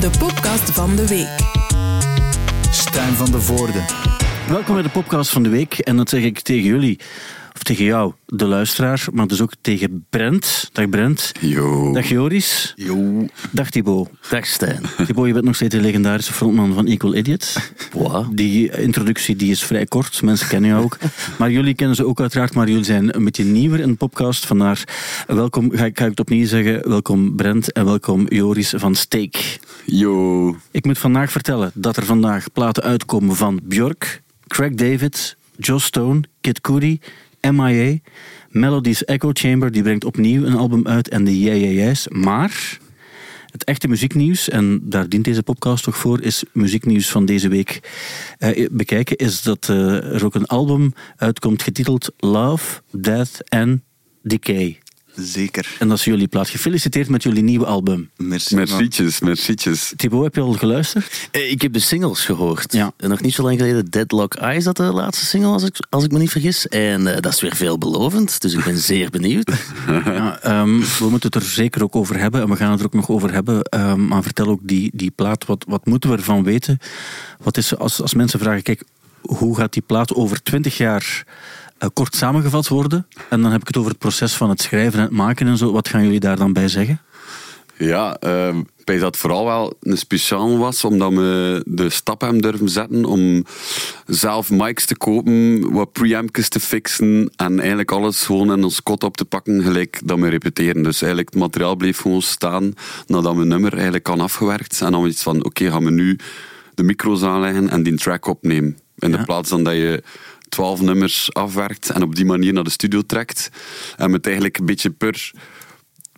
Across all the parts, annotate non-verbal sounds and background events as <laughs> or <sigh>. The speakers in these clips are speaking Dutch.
de podcast van de week. Stijn van de Voorde. Welkom bij de podcast van de week. En dat zeg ik tegen jullie, of tegen jou, de luisteraar, maar dus ook tegen Brent. Dag Brent. Yo. Dag Joris. Yo. Dag Thibaut. Dag Stijn. <laughs> Thibaut, je bent nog steeds de legendarische frontman van Equal Idiots. Wow. Die introductie die is vrij kort, mensen kennen jou ook. <laughs> Maar jullie kennen ze ook uiteraard, maar jullie zijn een beetje nieuwer in de podcast. Vandaar welkom, ga ik, ga ik het opnieuw zeggen, welkom Brent en welkom Joris van Steek. Yo. Ik moet vandaag vertellen dat er vandaag platen uitkomen van Björk, Craig David, Joss Stone, Kid Cudi, MIA, Melody's Echo Chamber, die brengt opnieuw een album uit en de Yeahs. Maar het echte muzieknieuws, en daar dient deze podcast toch voor, is muzieknieuws van deze week eh, bekijken, is dat eh, er ook een album uitkomt getiteld Love, Death and Decay. Zeker. En dat is jullie plaat. Gefeliciteerd met jullie nieuwe album. Merci. Mercietjes, mercietjes. Thibaut, heb je al geluisterd? Eh, Ik heb de singles gehoord. Ja. En nog niet zo lang geleden Deadlock Eyes, dat de laatste single, als ik, als ik me niet vergis. En eh, dat is weer veelbelovend, dus ik ben zeer benieuwd. <laughs> <laughs> Ja, ehm, we moeten het er zeker ook over hebben. En we gaan het er ook nog over hebben. Ehm, maar vertel ook die, die plaat. Wat, wat moeten we ervan weten? Wat is, als, als mensen vragen, kijk, hoe gaat die plaat over twintig jaar eh, kort samengevat worden? En dan heb ik het over het proces van het schrijven en het maken en zo. Wat gaan jullie daar dan bij zeggen? Ja, ehm bij dat het vooral wel een speciaal was, omdat we de stap hebben durven zetten om zelf mics te kopen, wat preampjes te fixen en eigenlijk alles gewoon in ons kot op te pakken, gelijk dat we repeteren. Dus eigenlijk het materiaal bleef gewoon staan nadat we nummer eigenlijk kan afgewerkt. En dan iets van, oké, gaan we nu de micro's aanleggen en die track opnemen. In Ja. de plaats dan dat je twaalf nummers afwerkt en op die manier naar de studio trekt. En met eigenlijk een beetje per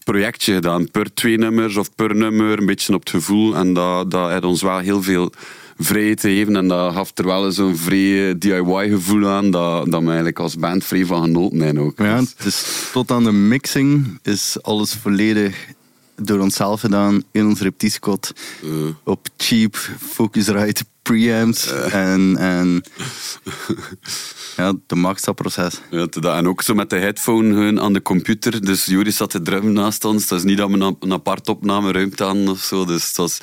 projectje gedaan. Per twee nummers of per nummer, een beetje op het gevoel. En dat, dat heeft ons wel heel veel vrijheid gegeven. En dat gaf er wel zo'n vrij DIY-gevoel aan, dat, dat we eigenlijk als band vrij van genoten hebben ook. Ja, Dus- is tot aan de mixing is alles volledig door onszelf gedaan in ons repetitiekot. Op cheap, Focusrite preamps. En, en <laughs> ja, de max dat proces. Ja. En ook zo met de headphone aan de computer. Dus Joris zat te drummen naast ons. Dat is niet dat we een, een apart opnameruimte hadden of zo. Dus het was,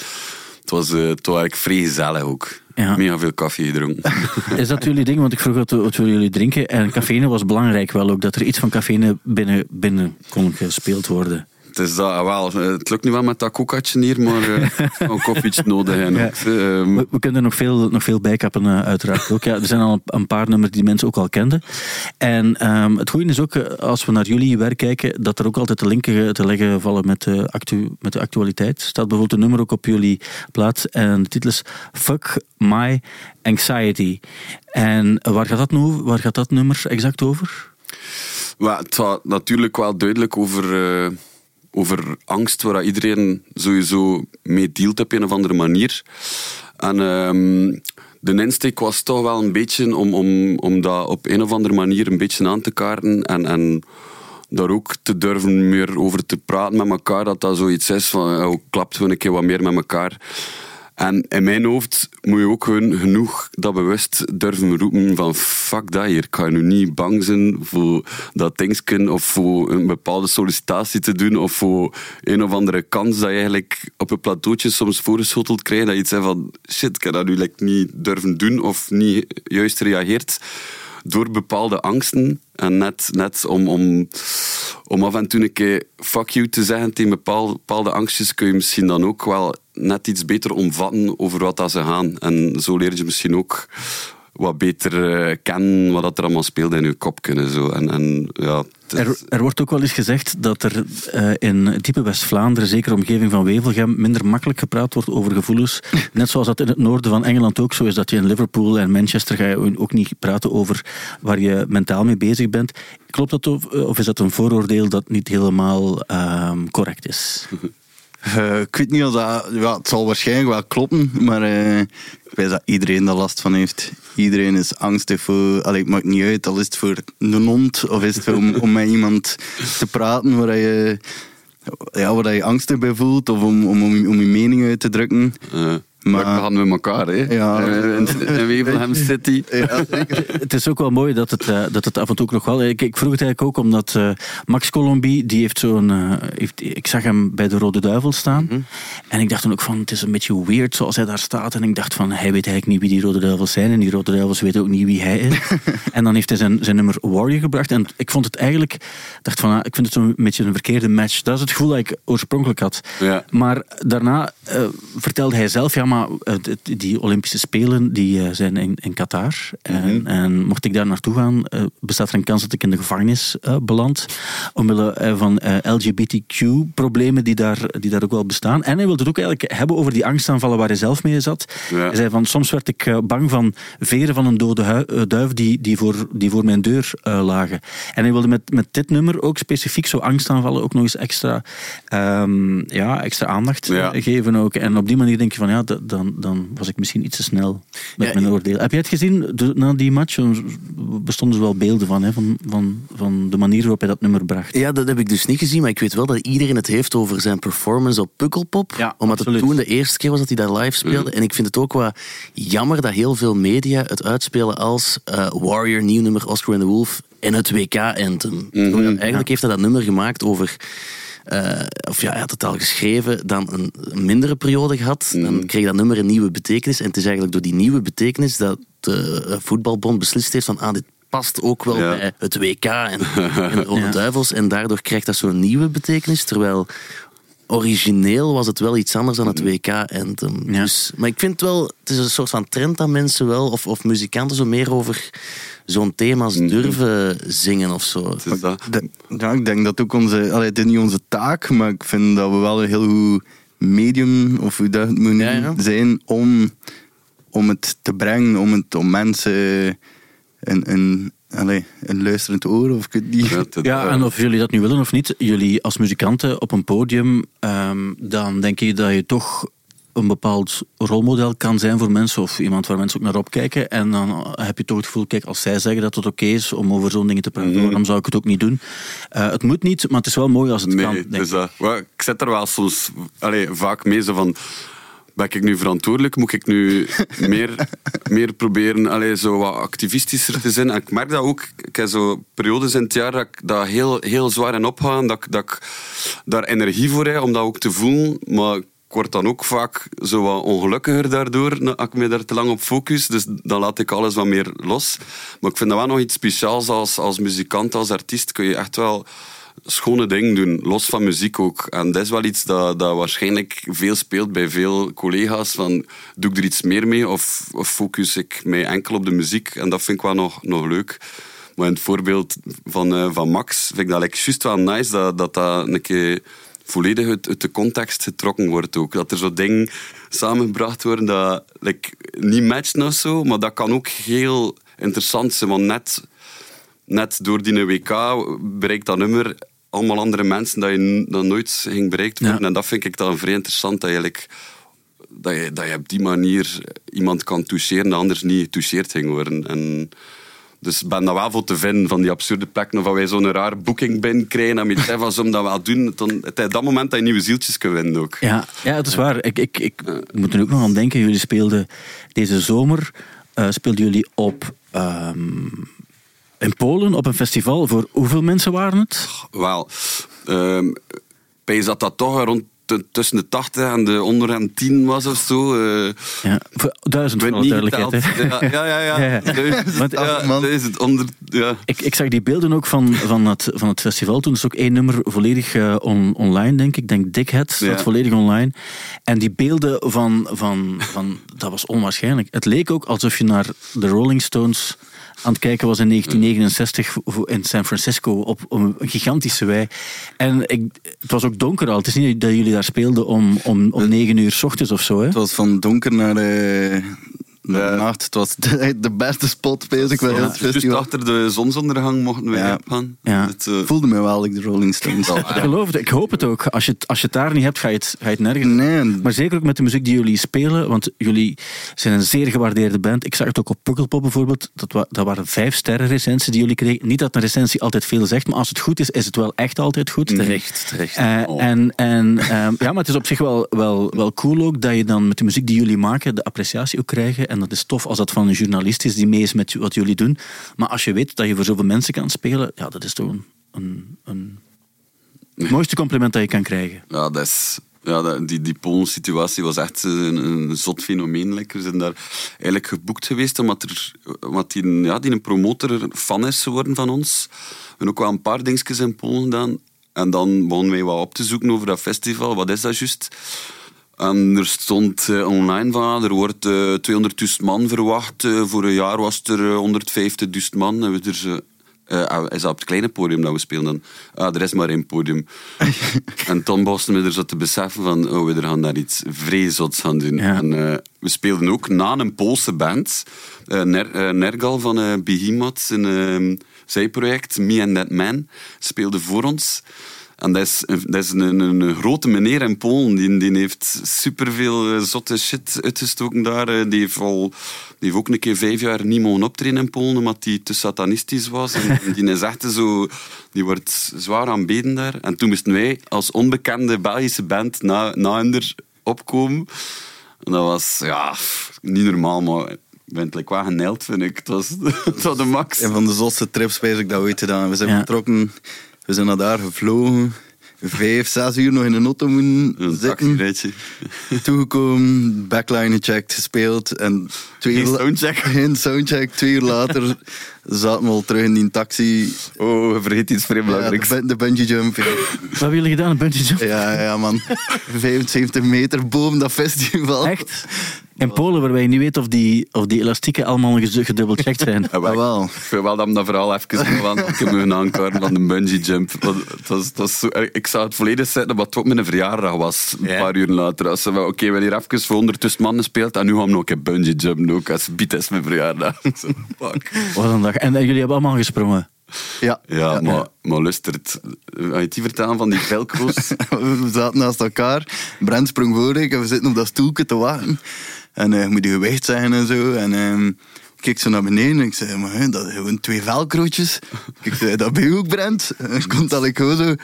het was, eh, het was eigenlijk vrij gezellig ook. Ja. Mega veel koffie gedronken. <laughs> Is dat jullie ding? Want ik vroeg wat, wat willen jullie drinken. En cafeïne was belangrijk wel ook. Dat er iets van cafeïne binnen, binnen kon gespeeld worden. Het is dat, wel, het lukt nu wel met dat kokatje hier, maar een koffietje <laughs> nodig. En Ja. ook, eh, ehm, We, we kunnen er nog veel, nog veel bijkappen, eh, uiteraard ook. Ja, er zijn al een, een paar nummers die mensen ook al kenden. En ehm, het goede is ook, als we naar jullie werk kijken, dat er ook altijd de linken te leggen vallen met de, actu, met de actualiteit. Er staat bijvoorbeeld een nummer ook op jullie plaat en de titel is Fuck My Anxiety. En waar gaat dat, nu, waar gaat dat nummer exact over? Maar het gaat natuurlijk wel duidelijk over, over angst, waar iedereen sowieso mee dealt op een of andere manier. En ehm, de insteek was toch wel een beetje om, om, om dat op een of andere manier een beetje aan te kaarten en, en daar ook te durven meer over te praten met elkaar, dat dat zoiets is van, oh, klapt we een keer wat meer met elkaar. En in mijn hoofd moet je ook gewoon genoeg dat bewust durven roepen van fuck dat hier. Ik ga nu niet bang zijn voor dat dingetje of voor een bepaalde sollicitatie te doen of voor een of andere kans dat je eigenlijk op een plateautje soms voorgeschoteld krijgt. Dat je iets zegt van shit, ik heb dat nu like, niet durven doen of niet juist reageert door bepaalde angsten. En net, net om, om, om af en toe een keer fuck you te zeggen tegen bepaalde, bepaalde angstjes, kun je misschien dan ook wel net iets beter omvatten over wat dat ze gaan. En zo leer je misschien ook wat beter eh, kennen wat dat er allemaal speelt in je kop kunnen. Zo. En, en, ja, is- Er, er wordt ook wel eens gezegd dat er eh, in diepe West-Vlaanderen, zeker omgeving van Wevelgem, minder makkelijk gepraat wordt over gevoelens. <laughs> Net zoals dat in het noorden van Engeland ook zo is, dat je in Liverpool en Manchester ga je ook niet praten over waar je mentaal mee bezig bent. Klopt dat of, of is dat een vooroordeel dat niet helemaal ehm, correct is? <laughs> Eh, ik weet niet of dat... Ja, het zal waarschijnlijk wel kloppen, maar eh, ik weet dat iedereen daar last van heeft. Iedereen is angstig voor... Allee, het maakt niet uit, al is het voor een hond of is het voor om, <laughs> om met iemand te praten waar je, ja, waar je angstig bij voelt of om, om, om, je- om je mening uit te drukken. Maar we gaan met elkaar, hè? Ja. Eh, In, in Wevelgem <laughs> City. ja, zeker. Het is ook wel mooi dat het, eh, dat het af en toe ook nog wel... Ik, ik vroeg het eigenlijk ook omdat eh, Max Colombi, die heeft zo'n... eh, heeft, ik zag hem bij de Rode Duivel staan. En ik dacht toen ook van, het is een beetje weird zoals hij daar staat. En ik dacht van, hij weet eigenlijk niet wie die Rode Duivels zijn. En die Rode Duivels weten ook niet wie hij is. <laughs> en dan heeft hij zijn, zijn nummer Warrior gebracht. En ik vond het eigenlijk... dacht van, ah, ik vind het zo'n beetje een verkeerde match. Dat is het gevoel dat ik oorspronkelijk had. Ja. Maar daarna eh, vertelde hij zelf, ja, maar eh, die Olympische Spelen die, eh, zijn in, in Qatar. En, en mocht ik daar naartoe gaan, eh, bestaat er een kans dat ik in de gevangenis beland. Omwille van LGBTQ-problemen die daar, die daar ook wel bestaan. En hij wilde het ook eigenlijk hebben over die angstaanvallen waar hij zelf mee zat. Ja. Hij zei van, soms werd ik bang van veren van een dode duif die, die, voor, die voor mijn deur lagen. En hij wilde met, met dit nummer ook specifiek zo angstaanvallen ook nog eens extra, ehm, ja, extra aandacht Ja. geven ook. En op die manier denk je van, ja, d- dan, dan was ik misschien iets te snel met Ja, mijn oordeel. Heb jij het gezien de- na die match? Er bestonden wel beelden van, hè, van, van, van de manier waarop hij dat nummer bracht. Ja, dat heb ik dus niet gezien, maar ik weet wel dat iedereen het heeft over zijn performance op Pukkelpop. Ja, omdat absoluut. het toen de eerste keer was dat hij daar live speelde. En ik vind het ook wel jammer dat heel veel media het uitspelen als eh, Warrior, nieuw nummer Oscar and the Wolf en het WK-anthem. Eigenlijk heeft hij dat nummer gemaakt over... eh, of ja, hij had het al geschreven, dan een, mindere periode gehad. Dan kreeg dat nummer een nieuwe betekenis. En het is eigenlijk door die nieuwe betekenis dat de eh, voetbalbond beslist heeft van... Ah, dit past ook wel Ja. bij het WK en, <laughs> en de Rode Ja. Duivels. En daardoor krijgt dat zo'n nieuwe betekenis. Terwijl origineel was het wel iets anders dan het WK. En, Ja. dus, maar ik vind wel, het is een soort van trend dat mensen wel, of, of muzikanten zo meer over zo'n thema's durven zingen of zo. Het is dat. De- ja, ik denk dat ook onze... Allee, het is niet onze taak, maar ik vind dat we wel een heel goed medium, of hoe dat het moet Ja, ja. noemen, zijn om, om het te brengen, om, het, om mensen een, een, allee, een luisterend oor, of ik niet. Ja, en of jullie dat nu willen of niet, jullie als muzikanten op een podium, ehm, dan denk je dat je toch een bepaald rolmodel kan zijn voor mensen, of iemand waar mensen ook naar opkijken. En dan heb je toch het gevoel, kijk, als zij zeggen dat het oké is om over zo'n dingen te praten, Mhm. waarom zou ik het ook niet doen? Eh, het moet niet, maar het is wel mooi als het kan. Nee, dus ik. dat, ik zit er wel soms allee, vaak mee zo van. Ben ik nu verantwoordelijk? Moet ik nu <laughs> meer, meer proberen allee, zo wat activistischer te zijn? En ik merk dat ook. Ik heb zo periodes in het jaar dat ik dat heel, heel zwaar en Dat, ik- dat ik daar energie voor heb om dat ook te voelen. Maar ik word dan ook vaak zo ongelukkiger daardoor. Als ik me daar te lang op focus. Dus dan laat ik alles wat meer los. Maar ik vind dat wel nog iets speciaals als, als muzikant, als artiest. Kun je echt wel schone dingen doen, los van muziek ook. En dat is wel iets dat, dat waarschijnlijk veel speelt bij veel collega's. Van, doe ik er iets meer mee of, of focus ik mij enkel op de muziek? En dat vind ik wel nog, nog leuk. Maar in het voorbeeld van, eh, van Max vind ik dat like, juist wel nice dat dat, dat een keer volledig uit, uit de context getrokken wordt ook. Dat er zo dingen samengebracht worden dat like, niet matchen of zo, maar dat kan ook heel interessant zijn, want net net door die WK bereikt dat nummer allemaal andere mensen dat je n- dat nooit ging bereikt worden. Ja. En dat vind ik dan vrij interessant, dat je, like, dat, je, dat je op die manier iemand kan toucheren dat anders niet getoucheerd ging worden. En dus ik ben daar wel voor te vinden, van die absurde plekken, of dat wij zo'n raar boeking binnenkrijgen en je van, zullen we dat wel doen? Dan, het is dat moment dat je nieuwe zieltjes kunt winnen ook. Ja, ja, het is waar. Ik, ik, ik moet er ook nog aan denken. Jullie speelden deze zomer eh, speelden jullie op ehm, in Polen op een festival. Voor hoeveel mensen waren het? Wel, ehm bij dat dat toch rond tussen de 80 en de onder en 10 was of zo. eh, Ja, voor duizend voor alle duidelijkheid. geteld. Ja, ja, ja. Ja, <laughs> ja. ja. <laughs> Duizend- Want- ja, man. duizend onder... Ja. Ik, ik zag die beelden ook van, van, het, van het festival. Toen is ook één nummer volledig eh, on- online, denk ik. Ik denk Dickhead staat Ja. volledig online. En die beelden van, van, van... Dat was onwaarschijnlijk. Het leek ook alsof je naar de Rolling Stones aan het kijken was in 1969 voor- in San Francisco op, een gigantische wei. En ik, het was ook donker al. Het is niet dat jullie daar speelden om, om, om negen uur s ochtends of zo. Hè? Het was van donker naar, eh, de nacht. Het was de, de beste spot, bezig bij het festival. achter de zonsondergang mochten we Ja. gaan. Ja. Het, eh, Ik voelde me wel, like de Rolling Stones. Ik geloof het, ik hoop het ook. Als je het, als je het daar niet hebt, ga je het, ga je het nergens. Nee, Maar zeker ook met de muziek die jullie spelen, want jullie zijn een zeer gewaardeerde band. Ik zag het ook op Pukkelpop bijvoorbeeld. Dat, wa- dat waren vijf sterren recensies die jullie kregen. Niet dat een recensie altijd veel zegt, maar als het goed is, is het wel echt altijd goed. Terecht, terecht. Eh, Oh. En, en ehm, ja, maar het is op zich wel, wel, wel cool ook dat je dan met de muziek die jullie maken de appreciatie ook krijgt. En dat is tof als dat van een journalist is die mee is met wat jullie doen. Maar als je weet dat je voor zoveel mensen kan spelen, ja, dat is toch een, een, het mooiste compliment dat je kan krijgen. Ja, dat is, ja die, die Polen-situatie was echt een, een zot fenomeen. like. We zijn daar eigenlijk geboekt geweest omdat, er, omdat die, ja, die een promotor fan is geworden van ons. We hebben ook wel een paar dingetjes in Polen gedaan. En dan begonnen wij wat op te zoeken over dat festival. Wat is dat juist? En er stond eh, online van, ah, er wordt eh 200.000 man verwacht. Eh, voor een jaar was er eh, 150.000 man. En we er, is dat op het kleine podium dat we spelen dan? Ah, er is maar één podium. <laughs> en toen begonnen we er zo te beseffen van, oh, we gaan daar iets vrezots aan doen. Ja. En we speelden ook na een Poolse band, Ner- Nergal van eh Behemoth, zijn eh, zijproject, Me and That Man, speelde voor ons. En dat is, een- dat is een, een, een grote meneer in Polen. Die, die heeft superveel eh, zotte shit uitgestoken daar. Eh, Die heeft, al, die heeft ook een keer vijf jaar niet mogen optreden in Polen, omdat hij te satanistisch was. En, en die is echt zo... Die wordt zwaar aanbeden daar. En toen moesten wij als onbekende Belgische band na, na hen er opkomen. En dat was, ja, niet normaal, maar... Ik ben het like, wel geneld, vind ik. Het was, <laughs> het was de max. Een van de zotste trips weet ik dat ooit gedaan. We zijn Ja. vertrokken, we zijn naar daar gevlogen. Vijf, zes uur nog in een auto moeten Een zitten. Toegekomen, backline gecheckt, gespeeld. En twee Geen soundcheck? <laughs> Geen soundcheck. Twee uur later zaten we al terug in die taxi. Oh, vergeet iets vrij Ja, de, belangrijks. bun- de bungee jump. Ja. Wat hebben jullie gedaan? Een bungee jump? Ja, ja, man. 75 meter boven dat festival. Echt? In Polen, waarbij je niet weet of die, of die elastieken allemaal gedubbeld gecheckt zijn. <laughs> Ja, maar Ah, wel. Ik vind wel dat we dat verhaal even me aankaarten van de bungee jump. Was, het was zo, ik zou het volledig zetten, maar het ook mijn verjaardag was. Een paar uur later. Als ze wel, oké, we hebben hier even voor 100 mannen gespeeld en nu gaan we nog een bungee jump ook. Als biedt is mijn verjaardag. <laughs> Fuck. Wat een dag. En, en jullie hebben allemaal gesprongen. Ja. Ja, maar, maar luistert. Ga je die vertellen van die velcro's? <laughs> We zaten naast elkaar. Brent sprong voor ik en we zitten op dat stoeltje te wachten. En eh, je moet je gewicht zeggen en zo. En ehm, keek zo naar beneden en ik zei, maar hè, dat zijn gewoon twee velcrootjes. Ik zei, dat ben je ook, Brent? En ik kon dat ik gewoon zo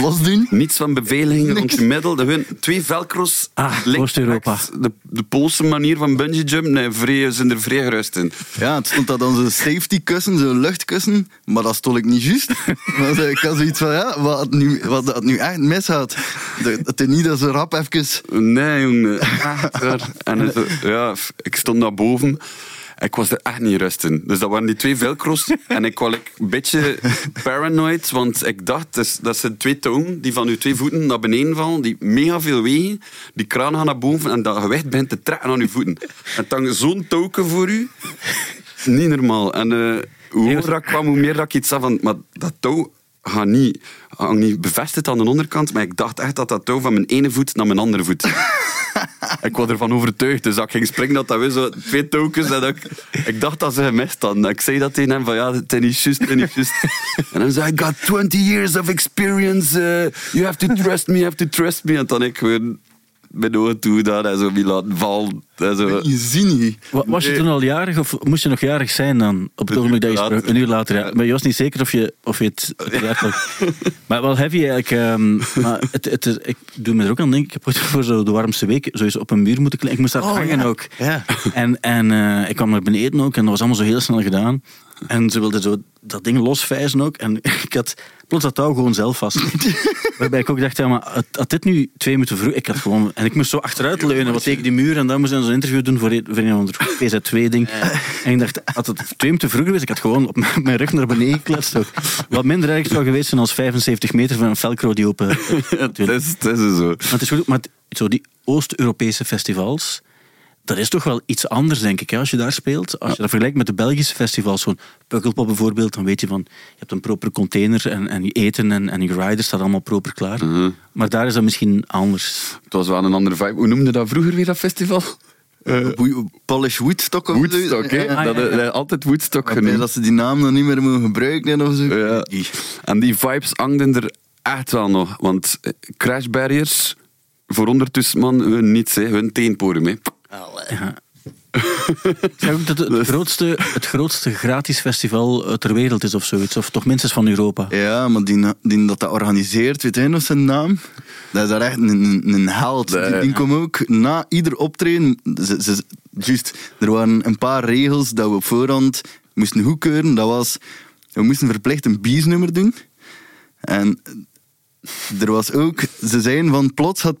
los doen. Niets van beveiliging rond je middel. Er zijn twee velcro's. Ah, links, Oost-Europa. De, de Poolse manier van bungee jump, nee, vrij, zijn er vrij gerust in. Ja, het stond dat zo'n safety kussen, zo'n luchtkussen. Maar dat stond ik niet juist. <laughs> Eh, ik had zoiets van, ja, wat nu, wat het nu echt mis had. Dat het is niet dat ze rap even... Nee, jongen. Waar. <laughs> En het- ja, ik stond naar boven. Ik was er echt niet rusten. Dus dat waren die twee velcro's. <laughs> En ik was een beetje paranoid, want ik dacht, dat, is- dat zijn twee touwen die van uw twee voeten naar beneden vallen, die mega veel wegen. Die kraan gaan naar boven en dat gewicht begint te trekken aan uw voeten. En dan zo'n touwke voor u. Niet normaal. En eh, hoe hoger dat ik kwam, hoe meer dat ik iets zag van... Maar dat touw gaat niet, hangt niet bevestigd aan de onderkant, maar ik dacht echt dat dat touw van mijn ene voet naar mijn andere voet. <laughs> <laughs> ik was ervan overtuigd, dus dat ik ging springen, dat dat weer zo twee touwtjes en ik, ik dacht dat ze gemist hadden. Ik zei dat tegen hem van ja, het is niet juist. En dan zei I got 20 years of experience, eh, you have to trust me, you have to trust me. En dan ik gewoon mijn ogen toe dat en zo me laten vallen. En zo. Je ziet niet. Wa- Was je toen al jarig of moest je nog jarig zijn dan? Op het ogenblik dat je sprak? Een uur later, ja. Maar je was niet zeker of je, of je het. <laughs> Maar wel heavy eigenlijk. ehm, maar het, het, is- ik doe me er ook aan denken. Ik heb ooit voor zo de warmste week sowieso op een muur moeten klimmen. Ik moest daar Oh, hangen ja. ook. Ja. En, en eh, ik kwam naar beneden ook en dat was allemaal zo heel snel gedaan. En ze wilden zo dat ding losvijzen ook. En <laughs> ik had plots dat touw gewoon zelf vast. <laughs> Waarbij ik ook dacht, ja, maar had- dit nu twee minuten vroeg... Ik had gewoon... En ik moest zo achteruit leunen, wat tegen die muur. En dan moest ik zo'n interview doen voor, een- voor een ander PZ2-ding. En ik dacht, had het twee minuten vroeger geweest, ik had gewoon op mijn- rug naar beneden gekletst ook. Wat minder erg zou geweest zijn als 75 meter van een velcro die open... <laughs> Het is, het is zo. Maar het is goed, maar het- zo die Oost-Europese festivals, dat is toch wel iets anders, denk ik, hè, als je daar speelt. Als je dat vergelijkt met de Belgische festivals, zo'n Pukkelpop bijvoorbeeld, dan weet je van, je hebt een proper container en, en je eten en, en je rider staat allemaal proper klaar. Maar daar is dat misschien anders. Het was wel een andere vibe. Hoe noemde dat vroeger weer, dat festival? Wo- Polish Woodstock of Woodstock, zo. hè? Ja. Dat, eh, altijd Woodstock genoemd. dat ze die naam dan niet meer mogen gebruiken of zo. Ja. En die vibes hangden er echt wel nog. Want Crash Barriers, voor ondertussen man, hun niets, hè. hun teenpodium. Hè. <laughs> Ik zeg ook dat het, het grootste, het grootste gratis festival eh, ter wereld is of zoiets. Of toch minstens van Europa. Ja, maar die, die dat dat organiseert, weet je nog zijn naam? Dat is daar echt een, een, een held. Nee. Die, die komt ook na ieder optreden... Ze, ze, juist, er waren een paar regels dat we op voorhand moesten goedkeuren. Dat was... We moesten verplicht een biesnummer doen. En er was ook... Ze zeiden van plots had het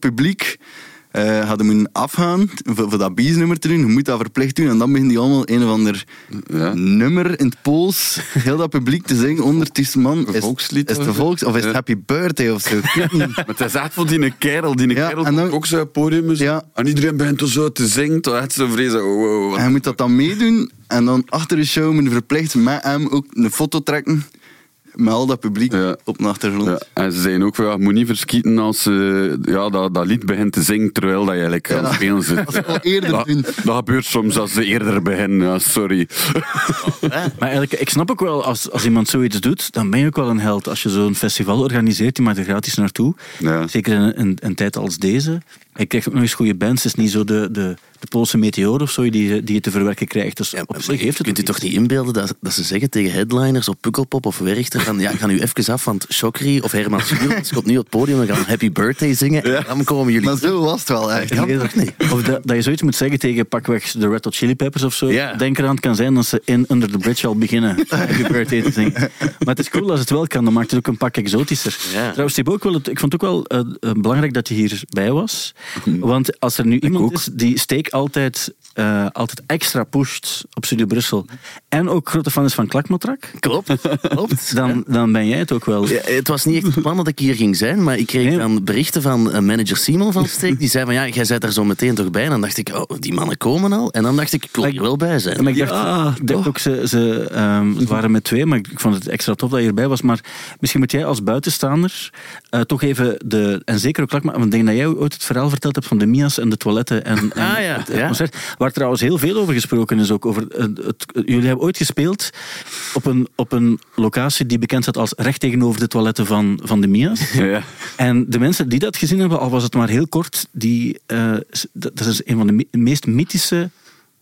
eh hadden moeten afgaan voor, voor dat biesnummer te doen. Je moet dat verplicht doen. En dan beginnen die allemaal een of ander Ja. nummer in het Pools. Heel dat publiek te zingen. Ondertussen man. Is, volkslied is het of een volks... Of is het. Happy Birthday of zo? <laughs> Maar het is echt van die kerel. Die Ja, kerel en dan- ook zo podium. is- Ja. En iedereen begint er zo te zingen. Toch echt zo vrezen. Oh, wow, wat- En je moet dat dan meedoen. En dan achter de show moet je verplicht met hem ook een foto trekken. Met al dat publiek Ja. op de achtergrond. Ja, en ze zeiden ook, van, ja, je moet niet verschieten als ze ja, dat, dat lied begint te zingen terwijl dat je eigenlijk aan het spelen zit. Dat al eerder Dat, doen. dat gebeurt soms als ze eerder beginnen, ja, sorry. Maar eigenlijk, ik snap ook wel, als, als iemand zoiets doet, dan ben je ook wel een held. Als je zo'n festival organiseert, die maakt er gratis naartoe. Ja. Zeker in een, een, een tijd als deze. Je krijgt ook nog eens goede bands. Het is niet zo de, de, de Poolse meteor of zo die, die je te verwerken krijgt. Dus Ja, op zich heeft het kunt u toch niet inbeelden dat, dat ze zeggen tegen headliners op Pukkelpop of Werchter van ja, ik ga nu even af, want Chokri of Herman Schuurmans komt nu op het podium en gaan Happy Birthday zingen en dan komen jullie... Maar zo was het wel niet? Of dat, dat je zoiets moet zeggen tegen pakweg de Red Hot Chili Peppers of zo. Ja. Denk eraan, het kan zijn dat ze in Under the Bridge al beginnen <laughs> Happy Birthday te zingen. Maar het is cool als het wel kan, dan maakt het ook een pak exotischer. Ja. Trouwens, Thibaut, ik, ik vond het ook wel eh, eh, belangrijk dat je hierbij was. <laughs> Want als er nu iemand ook. is die Steek altijd, eh, altijd extra pusht op Studio Brussel en ook grote fan is van Klakmatrak, Klopt, klopt. <laughs> dan, dan ben jij het ook wel. Ja, het was niet echt het plan dat ik hier ging zijn, maar ik kreeg Nee. dan berichten van eh, manager Simon van Steek. Die zei van ja, jij zit er zo meteen toch bij. En dan dacht ik, oh, die mannen komen al. En dan dacht ik, ik wil hier wel bij zijn. Maar ik dacht, ik dacht ook, ze, ze, ehm, ze waren met twee, maar ik vond het extra tof dat je erbij was. Maar misschien moet jij als buitenstaander eh, toch even de... En zeker ook Klakma, want ik denk dat jij ooit het verhaal verteld hebt van de Mia's en de toiletten en, <laughs> en Ah, ja, het, het ja. concert. Waar trouwens heel veel over gesproken is ook. Over het, het- jullie hebben ooit gespeeld op een, op een locatie die bekend staat als recht tegenover de toiletten van, van de Mia's. <laughs> Ja. En de mensen die dat gezien hebben, al was het maar heel kort, die, eh, dat is een van de me- meest mythische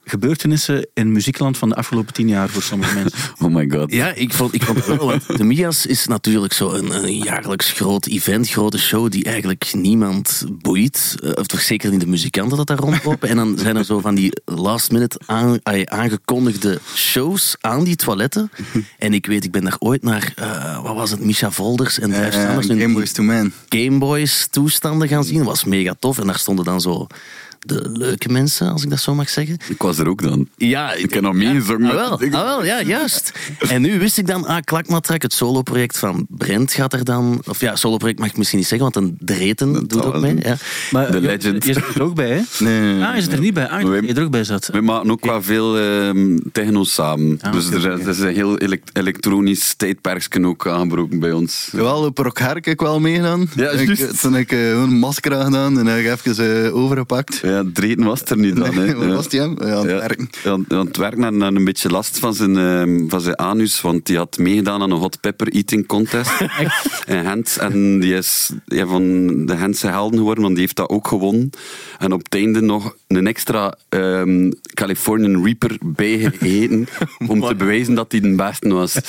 gebeurtenissen in muziekland van de afgelopen tien jaar voor sommige mensen. <laughs> Oh my god. Ja, ik vond, ik vond het wel. Want de Mias is natuurlijk zo een, een jaarlijks groot event, grote show die eigenlijk niemand boeit. Eh, Of toch zeker niet de muzikanten dat daar rondlopen. En dan zijn er zo van die last minute aangekondigde shows aan die toiletten. En ik weet, ik ben daar ooit naar, eh, wat was het, Misha Volders en Dave Eh, Sanders. hun Game Boys to Man. Gameboys toestanden gaan zien. Dat was mega tof. En daar stonden dan zo de leuke mensen, als ik dat zo mag zeggen. Ik was er ook dan. Ja, Ik heb nog meegezongen. Ah, wel, ah, wel, ja, juist. En nu wist ik dan, ah, Klakmatrak, het soloproject van Brent gaat er dan... Of ja, soloproject mag ik misschien niet zeggen, want een Dreten doet ook mee. Ja. Maar De je- legend. Je zit er ook bij, hè? <laughs> Nee. Ah, je zit er niet bij. Ah, je er ook bij zat. We maken ook wel veel ehm, techno samen. Ah, dus er, er is een heel elek- elektronisch tijdperkje ook aangebroken bij ons. Wel, op heb ik wel meegedaan. Ja, ik, juist. toen heb ik eh, gewoon een masker aangedaan en heb ik even eh, overgepakt. Ja, Dreten was er niet dan. Ja. was die hem? Ja, aan het werken. Ja, aan aan het werken en, en een beetje last van zijn, ehm, van zijn anus, want die had meegedaan aan een hot pepper eating contest <laughs> in Gent. En die is ja, van de Gentse helden geworden, want die heeft dat ook gewonnen. En op het einde nog een extra ehm, Californian Reaper bijgegeten <laughs> om te bewijzen dat hij de beste was. <laughs>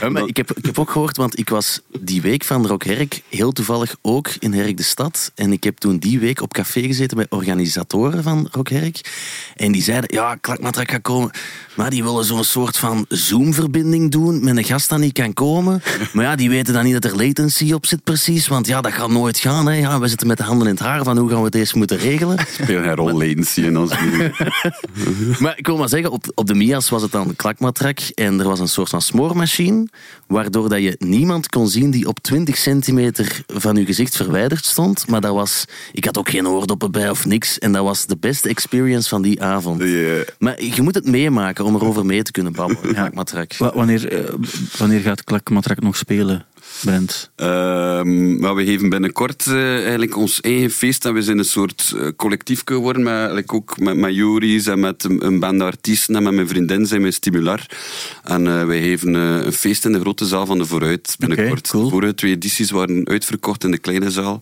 Ja, maar ik, heb, ik heb ook gehoord, want ik was die week van Rock Herk heel toevallig ook in Herk de Stad. En ik heb toen die week op café gezeten bij organisatoren van Rock Herk. En die zeiden, ja, Klakmatrak gaat komen. Maar die willen zo'n soort van Zoom-verbinding doen met een gast dat niet kan komen. <laughs> Maar ja, die weten dan niet dat er latency op zit precies. Want ja, dat gaat nooit gaan. Hè. Ja, we zitten met de handen in het haar van hoe gaan we deze moeten regelen. <laughs> Speel geen rol latency in ons <laughs> Maar ik wil maar zeggen, op, op de Mia's was het dan klakmatrak en er was een soort van smoormachine, waardoor dat je niemand kon zien die op 20 centimeter van je gezicht verwijderd stond. Maar dat was, ik had ook geen oordoppen bij of niks en dat was de beste experience van die avond. Maar je moet het meemaken om erover mee te kunnen babbelen, klakmatrak. Wa- Wanneer, eh, wanneer gaat Klakmatrak nog spelen? Brent? Ehm, maar we geven binnenkort eh, eigenlijk ons eigen feest. En we zijn een soort uh, collectief geworden. Met, ook met, met Joris en met een, een band artiesten. En met mijn vriendin zijn we Stimular. En uh, wij geven een feest in de grote zaal van de Vooruit binnenkort. Okay, cool. Vorige twee edities waren uitverkocht in de kleine zaal.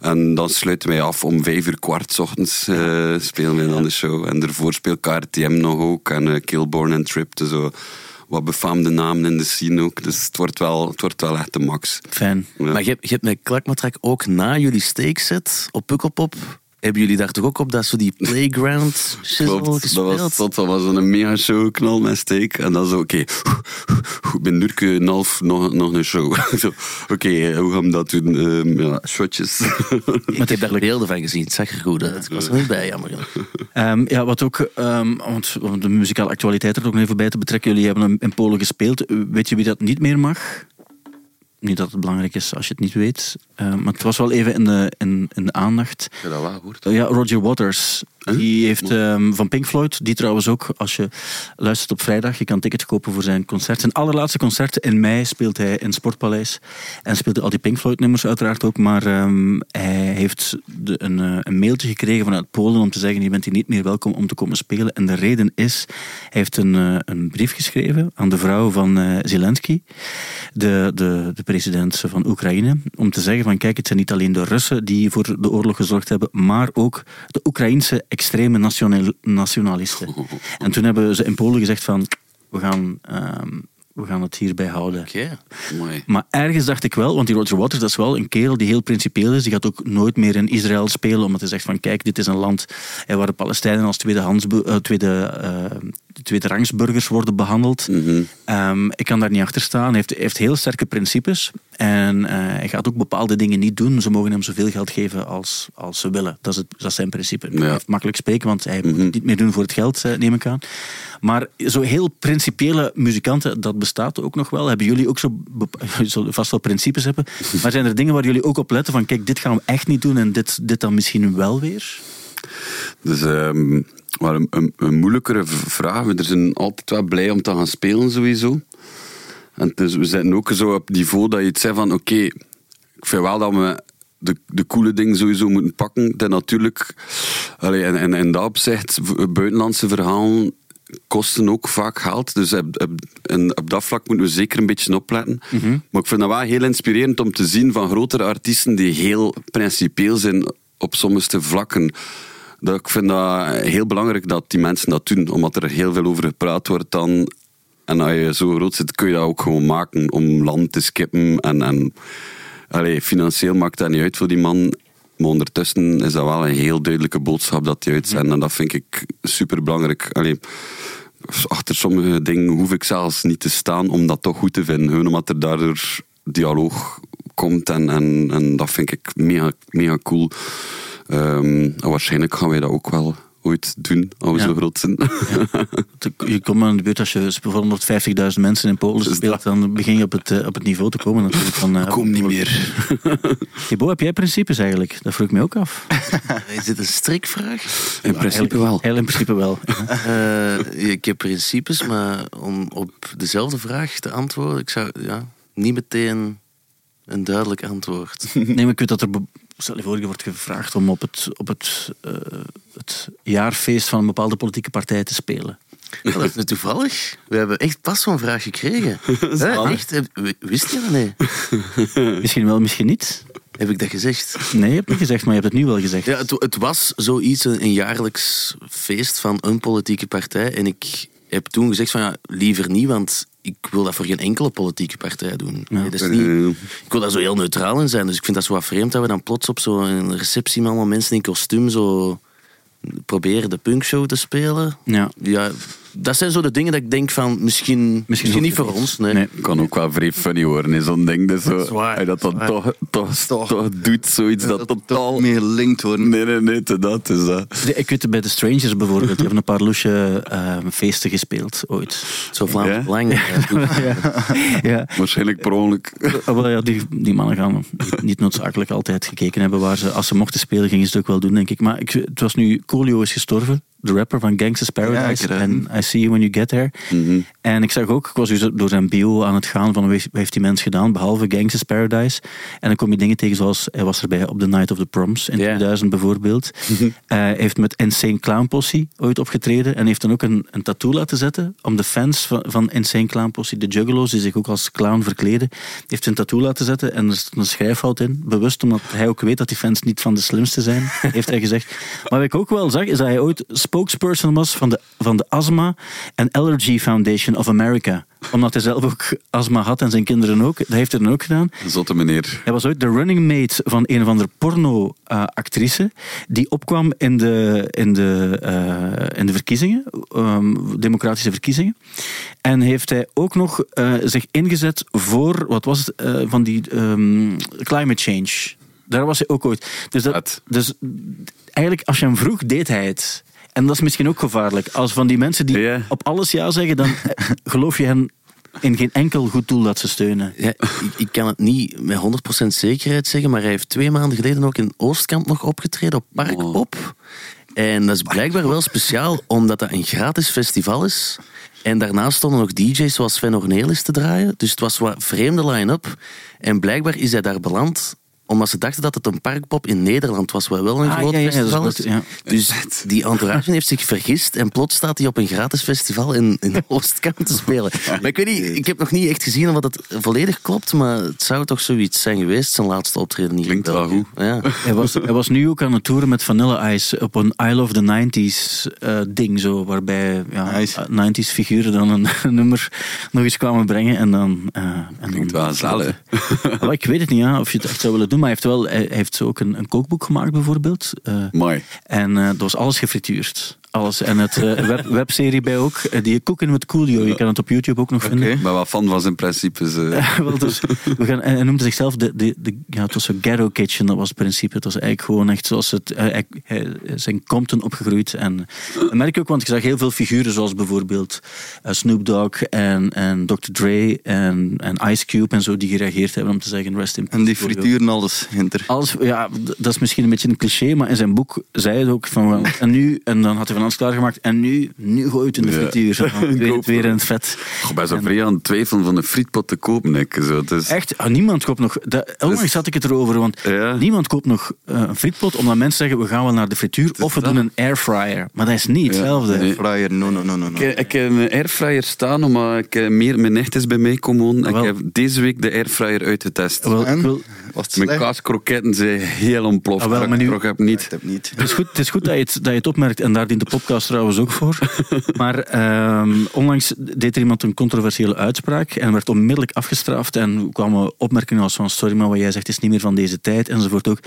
En dan sluiten wij af om vijf uur kwart s ochtends spelen wij dan de show. En daarvoor speelt KRTM nog ook. En Killborn en Trip. Dus zo wat befaamde namen in de scene ook. Dus het wordt wel, het wordt wel echt de max. Fijn. Ja. Maar je hebt, je hebt met Klakmatrak ook na jullie steekset op Pukkelpop hebben jullie daar toch ook op dat zo die playground Klopt, gespeeld? Dat was, dat, dat was een mega show, knal met steek. En dan zo, oké, okay. ben nu een half nog, nog een show. <laughs> oké, okay, hoe gaan we dat doen? Um, ja, shotjes. <laughs> ik heb daar beelden van gezien, het zag er goed uit. Ik was er niet bij, jammer. Um, ja, wat ook, um, want om de muzikale actualiteit er ook nog even bij te betrekken, jullie hebben in Polen gespeeld. Weet je wie dat niet meer mag? Niet dat het belangrijk is als je het niet weet. Uh, maar het was wel even in de, in, in de aandacht. Ja, dat wel gehoord. Uh, ja, Roger Waters. Huh? Die heeft um, van Pink Floyd, die trouwens ook, als je luistert op vrijdag, je kan tickets kopen voor zijn concert. Zijn allerlaatste concerten in mei speelt hij in Sportpaleis. En speelde al die Pink Floyd nummers uiteraard ook. Maar um, hij heeft de, een, uh, een mailtje gekregen vanuit Polen om te zeggen, je bent hier niet meer welkom om te komen spelen. En de reden is, hij heeft een, uh, een brief geschreven aan de vrouw van uh, Zelensky, de, de, de president van Oekraïne, om te zeggen van kijk, het zijn niet alleen de Russen die voor de oorlog gezorgd hebben, maar ook de Oekraïnse extreme national, nationalisten. <laughs> En toen hebben ze in Polen gezegd van we gaan, um, we gaan het hierbij houden. Okay. Maar ergens dacht ik wel, want die Roger Waters dat is wel een kerel die heel principieel is. Die gaat ook nooit meer in Israël spelen, omdat hij zegt van kijk, dit is een land waar de Palestijnen als tweedehands, uh, tweede, uh, tweederangsburgers worden behandeld. Mm -hmm. um, ik kan daar niet achter staan. Hij heeft, heeft heel sterke principes. En uh, hij gaat ook bepaalde dingen niet doen. Ze mogen hem zoveel geld geven als, als ze willen. Dat is, het, dat is zijn principe. Ja. Hij heeft makkelijk spreken, want hij mm -hmm. moet het niet meer doen voor het geld, neem ik aan. Maar zo heel principiële muzikanten, dat bestaat ook nog wel. Hebben jullie ook zo, <laughs> vast wel principes hebben. <laughs> Maar zijn er dingen waar jullie ook op letten van kijk, dit gaan we echt niet doen en dit, dit dan misschien wel weer? Dus um, maar een, een, een, moeilijkere vraag. We zijn altijd wel blij om te gaan spelen sowieso. En dus we zitten ook zo op het niveau dat je het zegt van oké, okay, ik vind wel dat we de, de coole dingen sowieso moeten pakken. Dat natuurlijk, allee, en, en, en dat opzicht, buitenlandse verhalen kosten ook vaak geld. Dus op, op, en op dat vlak moeten we zeker een beetje opletten. Mhm. Mm -hmm. Maar ik vind dat wel heel inspirerend om te zien van grotere artiesten die heel principieel zijn op sommige vlakken. Dat, ik vind dat heel belangrijk dat die mensen dat doen, omdat er heel veel over gepraat wordt dan. En als je zo groot zit, kun je dat ook gewoon maken om land te skippen. En, en allee, financieel maakt dat niet uit voor die man. Maar ondertussen is dat wel een heel duidelijke boodschap dat hij uitzendt. En dat vind ik super belangrijk. Allee, achter sommige dingen hoef ik zelfs niet te staan om dat toch goed te vinden. Gewoon omdat er daardoor dialoog komt. En, en, en dat vind ik mega, mega cool. Um, en waarschijnlijk gaan wij dat ook wel ooit doen, als we Ja. zo groot zijn. Ja. Je komt maar in de buurt als je bijvoorbeeld 150.000 mensen in Polen Dus speelt, dan begin je op het, eh, op het niveau te komen natuurlijk. Van, <laughs> eh, Kom niet meer. <laughs> Thibaut, heb jij principes eigenlijk? Dat vroeg ik me ook af. <laughs> Is dit een strikvraag? In principe wel. Heel in principe wel. Uh, ik heb principes, maar om op dezelfde vraag te antwoorden, ik zou ja, niet meteen een duidelijk antwoord. Nee, maar ik weet dat er... Stel je voor, je wordt gevraagd om op het, op het, uh, het jaarfeest van een bepaalde politieke partij te spelen. Ja, dat is nu toevallig. We hebben echt pas zo'n vraag gekregen. <laughs> Hè, echt? Wist je dat? Nee. <laughs> Misschien wel, misschien niet. Heb ik dat gezegd? Nee, je hebt niet gezegd, maar je hebt het nu wel gezegd. Ja, het, het was zoiets, een, een jaarlijks feest van een politieke partij. En ik heb toen gezegd van ja, liever niet, want ik wil dat voor geen enkele politieke partij doen. Ja. Nee, dat is niet, ik wil daar zo heel neutraal in zijn. Dus ik vind dat zo wat vreemd dat we dan plots op zo'n receptie met allemaal mensen in kostuum zo proberen de punkshow te spelen. Ja. ja, dat zijn zo de dingen dat ik denk van misschien, misschien, niet voor ons. Nee. Nee. kan ook wel vrij funny worden in zo'n ding. Dus zo, Dat dan toch, toch, Toch. toch doet, zoiets dat totaal... meer gelinkt worden. Nee, nee, nee, te dat is dat. Nee, Ik weet het bij de Strangers bijvoorbeeld. Die hebben een paar loesje uh, feesten gespeeld ooit. Zo Vlaams Ja? Belang. eh, toen. <laughs> Ja. Waarschijnlijk per ongeluk. Wel, ja, die, die mannen gaan niet, niet noodzakelijk altijd gekeken hebben waar ze, als ze mochten spelen, gingen ze het ook wel doen, denk ik. Maar ik, het was nu, Colio is gestorven, de rapper van Gangsta's Paradise. en I See You When You Get There. Mhm. En ik zag ook, ik was dus door zijn bio aan het gaan van wat heeft die mens gedaan, behalve Gangsta's Paradise. En dan kom je dingen tegen zoals, hij was erbij op The Night of the Proms in Ja. 2000 bijvoorbeeld. Mhm. Eh, heeft met Insane Clown Posse ooit opgetreden en heeft dan ook een, een tattoo laten zetten om de fans van, van Insane Clown Posse, de Juggalos, die zich ook als clown verkleden, heeft een tattoo laten zetten en er stond een schrijffout in. Bewust omdat hij ook weet dat die fans niet van de slimste zijn, <laughs> heeft hij gezegd. Maar wat ik ook wel zag, is dat hij ooit spokesperson was van de, van de Asthma and Allergy Foundation of America. Omdat hij zelf ook astma had en zijn kinderen ook. Dat heeft hij dan ook gedaan. Zotte meneer. Hij was ooit de running mate van een of andere porno-actrice. die opkwam in de, in de, eh, in de verkiezingen, ehm, democratische verkiezingen. En heeft hij ook nog eh, zich ingezet voor, wat was het, eh, van die ehm, climate change. Daar was hij ook ooit. Dus, dat, dus eigenlijk, als je hem vroeg, deed hij het. En dat is misschien ook gevaarlijk. Als van die mensen die Ja. op alles ja zeggen, dan eh, geloof je hen in geen enkel goed doel dat ze steunen. Ja, ik, ik kan het niet met 100% zekerheid zeggen, maar hij heeft twee maanden geleden ook in Oostkamp nog opgetreden op Parkpop. En dat is blijkbaar wel speciaal, omdat dat een gratis festival is. En daarnaast stonden nog DJ's zoals Sven Ornelis te draaien. Dus het was wat vreemde line-up. En blijkbaar is hij daar beland omdat ze dachten dat het een parkpop in Nederland was, wat wel een Ah, groot ja, festival is. goed. Dus die entourage heeft zich vergist en plots staat hij op een gratis festival in, in <laughs> Oostkamp te spelen. Maar ik weet niet, ik heb nog niet echt gezien of dat volledig klopt, maar het zou toch zoiets zijn geweest, zijn laatste optreden hier Klinkt in wel goed. Ja. Hij was, hij was nu ook aan het toeren met Vanilla Ice op een I Love the 90s eh, ding, zo, waarbij ja, Nice. 90s figuren dan een, een <laughs> nummer nog eens kwamen brengen. En dan, eh, en Klinkt dan, wel gezellig. Maar <laughs> ik weet het niet ja, of je het echt zou willen doen, maar hij heeft wel hij heeft ook een, een kookboek gemaakt bijvoorbeeld. Eh, Mooi. en eh dat was alles gefrituurd. Alles. En het eh, web, <laughs> webserie bij ook. eh, die Cooking with Coolio. Je kan het op YouTube ook nog vinden. Ik ben wel fan van zijn principes. eh. Wel, dus, we gaan, hij noemde zichzelf de, de, de, ja, het was een ghetto kitchen, dat was het principe. Het was eigenlijk gewoon echt zoals het, hij, hij- hij is in Compton opgegroeid. En dat merk je ook, want je zag heel veel figuren zoals bijvoorbeeld eh, Snoop Dogg en, en Dr. Dre en, en Ice Cube en zo, die gereageerd hebben om te zeggen rest in En die peace, frituren alles hinter. Alles, ja, dat is misschien een beetje een cliché, maar in zijn boek zei het ook van en nu, en dan had hij van alles klaargemaakt, en nu, nu gooi je het in de Ja. frituur. Zo <laughs> Weer, in het vet. Ik ben zo vrij aan het twijfelen van een frietpot te kopen. Ik, zo. Het is, Echt, ah, niemand koopt nog. Dat, onlangs had ik het erover, want Ja. niemand koopt nog eh, een frietpot omdat mensen zeggen we gaan wel naar de frituur of we dat. doen een airfryer. Maar dat is niet hetzelfde. Nee. Fryer, no, no, no, no. no. Ik, ik heb een airfryer staan, maar ik heb meer, mijn nicht is bij mij komen. Ik heb deze week de airfryer uitgetest. Wel, En? ik wil- Was het Mijn kaaskroketten zijn heel ontploft. Ah, wel, maar ik nu- heb Ik niet. heb niet. het, is goed, het is goed dat je het, dat je het opmerkt en daar dient de podcast trouwens ook voor. <laughs> Maar ehm, onlangs deed er iemand een controversiële uitspraak en werd onmiddellijk afgestraft en kwamen opmerkingen als van sorry, maar wat jij zegt is niet meer van deze tijd enzovoort ook.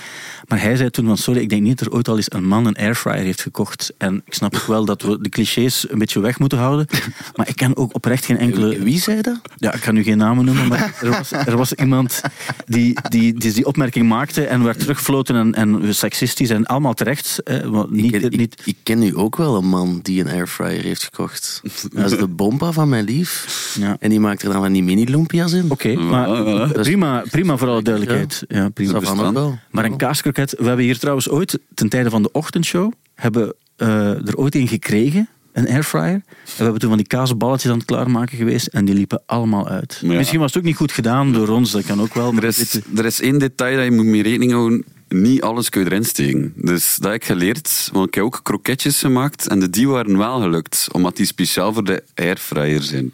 Maar hij zei toen van sorry, ik denk niet dat er ooit al eens een man een airfryer heeft gekocht. En ik snap ook wel dat we de clichés een beetje weg moeten houden, maar ik ken ook oprecht geen enkele... Wie zei dat? Ja, ik kan nu geen namen noemen, maar er was, er was iemand die die, die die opmerking maakte en werd teruggefloten en, en seksistisch en allemaal terecht. eh, niet, ik, ik, niet, ik ken nu ook wel een man die een airfryer heeft gekocht. <laughs> Dat is de bompa van mijn lief. Ja. En die maakt er dan van die mini-lumpia's in. Oké, maar voilà. prima, prima voor alle duidelijkheid. Ja, prima. Dat van ook wel. Maar een kaaskroket, we hebben hier trouwens ooit, ten tijde van de ochtendshow, hebben eh, er ooit een gekregen, een airfryer. En we hebben toen van die kaasballetjes aan het klaarmaken geweest en die liepen allemaal uit. Ja. Misschien was het ook niet goed gedaan door ons, dat kan ook wel. Maar Er is, er is één detail dat je moet mee rekening houden. Niet alles kun je erin steken. Dus dat heb ik geleerd. Want ik heb ook kroketjes gemaakt. En de die waren wel gelukt. Omdat die speciaal voor de airfryer zijn.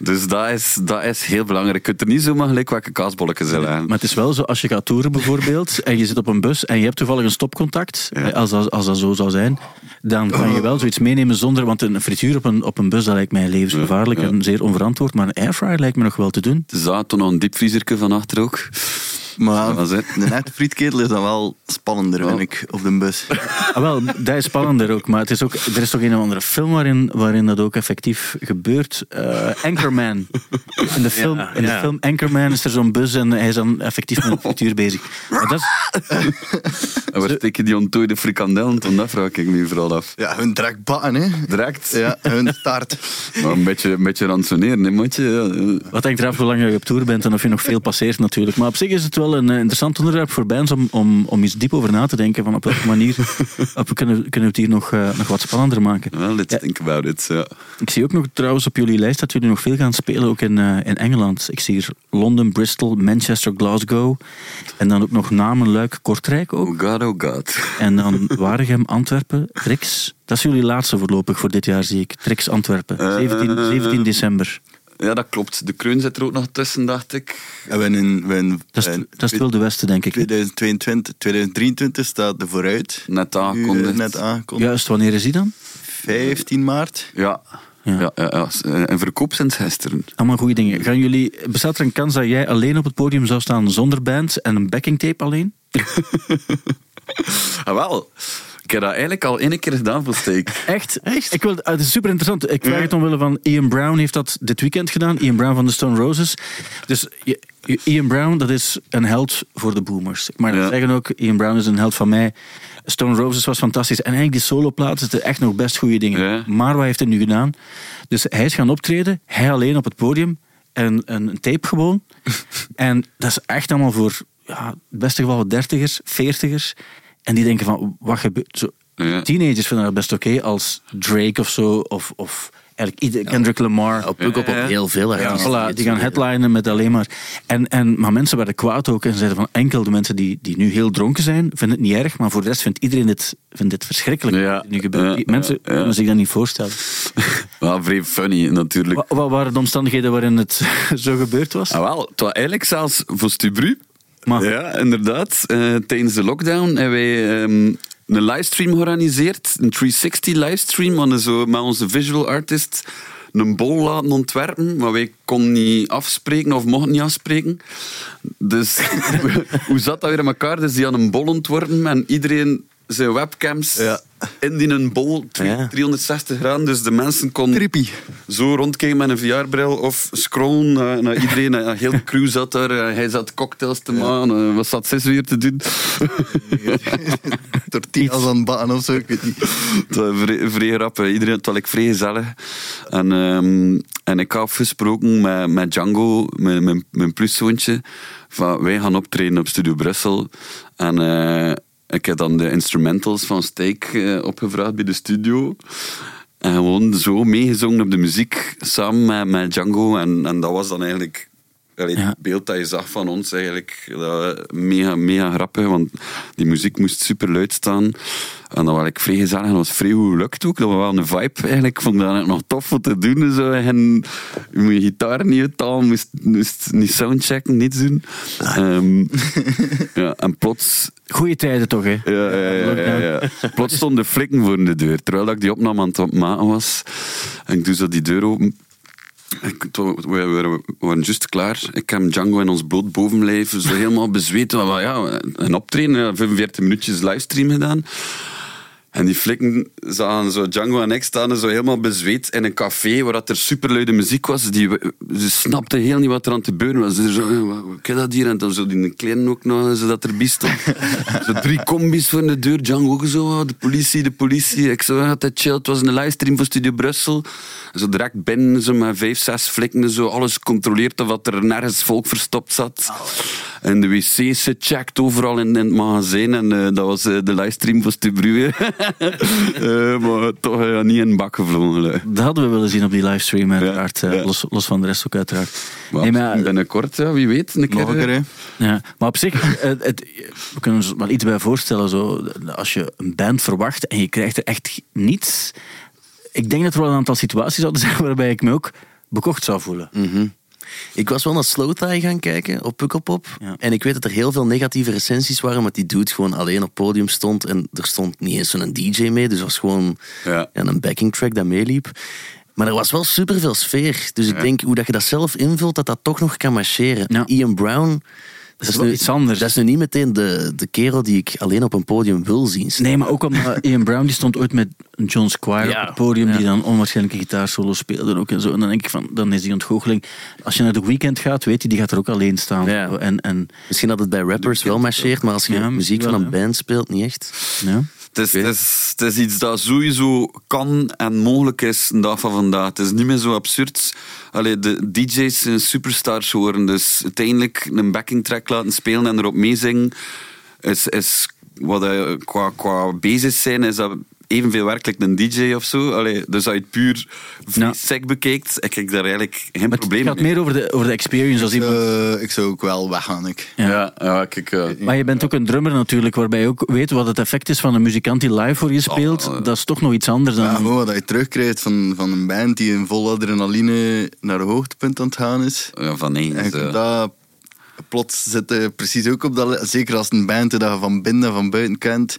Dus dat is, dat is heel belangrijk. Je kunt er niet zomaar gelijk welke kaasbolletjes in leggen. Maar het is wel zo, als je gaat toeren bijvoorbeeld, en je zit op een bus en je hebt toevallig een stopcontact, Ja. als, dat, als dat zo zou zijn, dan kan je wel zoiets meenemen zonder, want een frituur op een, op een bus, dat lijkt mij levensgevaarlijk Ja, ja. en zeer onverantwoord, maar een airfryer lijkt me nog wel te doen. Er zat toen nog een diepvriezerke van achter ook. Maar is het. de nette frietketel is dan wel spannender, vind ik, op de bus. <laughs> Ah, wel, dat is spannender ook, maar het is ook, er is toch een of andere film waarin, waarin dat ook effectief gebeurt. Eh, Anchorman. In de, film, in de film Anchorman is er zo'n bus en hij is dan effectief met een frituur bezig. Maar dat is, <laughs> En waar steken die ontdooide frikandellen? Toen dat vraag ik me vooral af. Ja, hun trekt batten, hè. Direct. Ja, hun start. <laughs> Maar een beetje, een beetje ransoneren, hè. Ja, ja. Wat hangt eraf hoe lang je op tour bent en of je nog veel passeert natuurlijk. Maar op zich is het wel wel een eh, interessant onderwerp voor bands om, om, om eens diep over na te denken. Van op welke manier <laughs> op, kunnen, kunnen we het hier nog, uh, nog wat spannender maken. Well, let's Ja. think about it. Ja. Ik zie ook nog trouwens op jullie lijst dat jullie nog veel gaan spelen, ook in, eh, in Engeland. Ik zie hier Londen, Bristol, Manchester, Glasgow. En dan ook nog Namen, Luik, Kortrijk ook. Oh god, oh god. En dan Waregem, Antwerpen, Trix. Dat is jullie laatste voorlopig voor dit jaar, zie ik. Trix Antwerpen, 17, Eh, 17 december. Ja, dat klopt. De Kreun zit er ook nog tussen, dacht ik. En we in, we in, Dat is, in dat is het Wilde Westen, denk ik. 2022, 2023 staat er vooruit. Net eh, aangekondigd. Net aangekondigd. Juist, wanneer is die dan? 15 maart. Ja. Ja. Ja. Ja, ja, En verkoop sinds gisteren. Allemaal goede dingen. Gaan jullie, bestaat er een kans dat jij alleen op het podium zou staan zonder band en een backing tape alleen? <laughs> Ah, wel. Ik heb dat eigenlijk al één keer gedaan voor Steak. <laughs> Echt? Echt? Ik wil, ah, het is super interessant. Ik vraag het omwille van Ian Brown heeft dat dit weekend gedaan. Ian Brown van de Stone Roses. Dus Ian Brown, dat is een held voor de boomers. Ik mag dat Ja. zeggen ook. Ian Brown is een held van mij. Stone Roses was fantastisch. En eigenlijk die soloplaat zitten echt nog best goede dingen. Ja. Maar wat heeft hij nu gedaan? Dus hij is gaan optreden. Hij alleen op het podium. En een tape gewoon. <laughs> en dat is echt allemaal voor ja, het beste geval dertigers, veertigers. En die denken van, wat gebeurt... Zo, Ja. Teenagers vinden dat best oké als Drake of zo, of, of eigenlijk Kendrick Lamar. Op Ja, ja. heel veel Ja, voilà, die gaan headlinen met alleen maar. En, en, maar mensen werden kwaad ook en zeiden van enkel de mensen die, die nu heel dronken zijn, vinden het niet erg, maar voor de rest vindt iedereen dit, vindt dit verschrikkelijk. Ja, er nu gebeurt. mensen ja, ja. kunnen zich dat niet voorstellen. <laughs> Wel vrij funny, natuurlijk. Wat, wat waren de omstandigheden waarin het <laughs> zo gebeurd was? Ah, wel, het was eigenlijk zelfs voor Stubru. Maar- Ja, inderdaad. Eh, tijdens de lockdown hebben wij ehm, een livestream georganiseerd. Een 360 livestream. We hadden zo met onze visual artist een bol laten ontwerpen. Maar wij konden niet afspreken of mochten niet afspreken. Dus <laughs> hoe zat dat weer in elkaar? Dus die hadden een bol ontworpen en iedereen zijn webcams Ja. In die een bol, twee- Ja. 360 graden. Dus de mensen konden zo rondkijken met een VR-bril of scrollen naar, naar iedereen. Een hele crew zat daar. eh, Hij zat cocktails te maken. eh, Wat zat zes weer te doen? <laughs> Tortillas aan baan of zo, ik weet niet. Het was vrij, vrij grappig. Iedereen, het was like, vrij gezellig. En, ehm, en ik had afgesproken met, met Django, mijn, mijn, mijn pluszoontje, van wij gaan optreden op Studio Brussel. En eh, ik heb dan de instrumentals van Steak eh, opgevraagd bij de studio. En gewoon zo meegezongen op de muziek, samen met, met Django. En, en dat was dan eigenlijk... allee, Ja. Het beeld dat je zag van ons eigenlijk dat, mega, mega grappig, want die muziek moest super luid staan. En dat was ik vrij gezellig en dat was vrij goed gelukt ook. Dat was wel een vibe eigenlijk. Ik vond dat eigenlijk nog tof om te doen. Zo. En je moet je gitaar niet uithalen, moest, moest niet soundchecken, niets doen. Ehm, <laughs> ja, en plots Goeie tijden toch, hè? ja, ja, ja, ja, ja. <laughs> Plots stonden de flikken voor de deur. Terwijl ik die opname aan het maken was. En ik doe zo die deur open. We, waren- juist klaar. Ik heb Django in ons bloot bovenlijf. Zo helemaal bezweet. Ja, een optreden, ja, 45 minuutjes livestream gedaan. En die flikken zagen zo Django en ik staan zo helemaal bezweet in een café waar dat er superluide muziek was. Die, ze snapten heel niet wat er aan het gebeuren was. Ze zo, "Eh, wat, wat is dat hier? En dan zo die kleine ook nog, zodat er bij stond. <laughs> zo drie combis voor de deur. Django ook zo, "Oh, de politie, de politie. Ik zo, had dat chill. Het was een livestream voor Studio Brussel. Zo direct binnen, zo met vijf, zes flikken, zo alles gecontroleerd of dat er nergens volk verstopt zat. En de wc's gecheckt overal in, in het magazijn. En eh, dat was eh, de livestream van Stubru. <laughs> <laughs> Eh, maar toch eh, niet in een bak gevlogen. Dat hadden we willen zien op die livestream, uiteraard. eh, ja. Los, los van de rest ook, uiteraard. Maar Nee, maar, binnenkort, ja, wie weet. Een keer. Ja, maar op zich, het, het- we kunnen ons wel iets bij voorstellen. Zo, als je een band verwacht en je krijgt er echt niets. Ik denk dat er wel een aantal situaties zouden zijn <laughs> waarbij ik me ook bekocht zou voelen. Ik was wel naar Slow Thai gaan kijken op Pukkelpop. Ja. En ik weet dat er heel veel negatieve recensies waren, omdat die dude gewoon alleen op het podium stond. En er stond niet eens zo'n DJ mee, dus het was gewoon Ja. ja, een backing track dat meeliep. Maar er was wel superveel sfeer. Dus ik denk, hoe dat je dat zelf invult, dat dat toch nog kan marcheren. Ian Brown... Dat is wel iets anders. Dat is nu niet meteen de, de kerel die ik alleen op een podium wil zien. staan. Nee, maar ook omdat <laughs> Ian Brown die stond ooit met John Squire Ja. op het podium, Ja. die dan onwaarschijnlijke gitaarsolo speelde ook en zo. En dan denk ik van, dan is die ontgoocheling. Als je naar de weekend gaat, weet je, die gaat er ook alleen staan. Ja. En, en Misschien dat het bij rappers wel marcheert, maar als je muziek van een band speelt, niet echt. ja. Het is, het, is, het is iets dat sowieso kan en mogelijk is een dag van vandaag. Het is niet meer zo absurd. Allee, de DJ's zijn superstars geworden, dus uiteindelijk een backing track laten spelen en erop meezingen is, is wat qua, qua bezig zijn, is dat evenveel werkelijk een DJ of zo. Allee, dus als je het puur Ja. sec bekijkt, heb ik daar eigenlijk geen Maar probleem het gaat mee. meer over de, over de experience als iemand... Eh, ik zou ook wel weggaan. Ik. Ja. Ja, ja, kijk. eh, Maar je bent ook een drummer natuurlijk, waarbij je ook weet wat het effect is van een muzikant die live voor je speelt. Oh, eh. dat is toch nog iets anders dan... Ja, gewoon wat je terugkrijgt van, van een band die in vol adrenaline naar een hoogtepunt aan het gaan is. ja, van En eens. je eh. dat plots zitten precies ook op dat... Zeker als een band dat je van binnen en van buiten kent.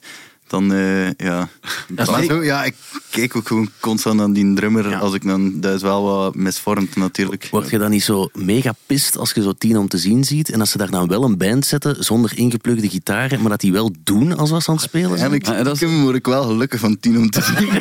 Dan, eh, ja... Maar zo, ja, ik kijk ook gewoon constant aan die drummer. Ja. Als ik dan... Dat is wel wat misvormd natuurlijk. Word je dan niet zo mega pist als je zo tien om te zien ziet en als ze daar dan wel een band zetten zonder ingeplugde gitaren, maar dat die wel doen als was aan het spelen zijn? Eigenlijk Ja, dat is- word ik wel gelukkig van tien om te zien. <laughs>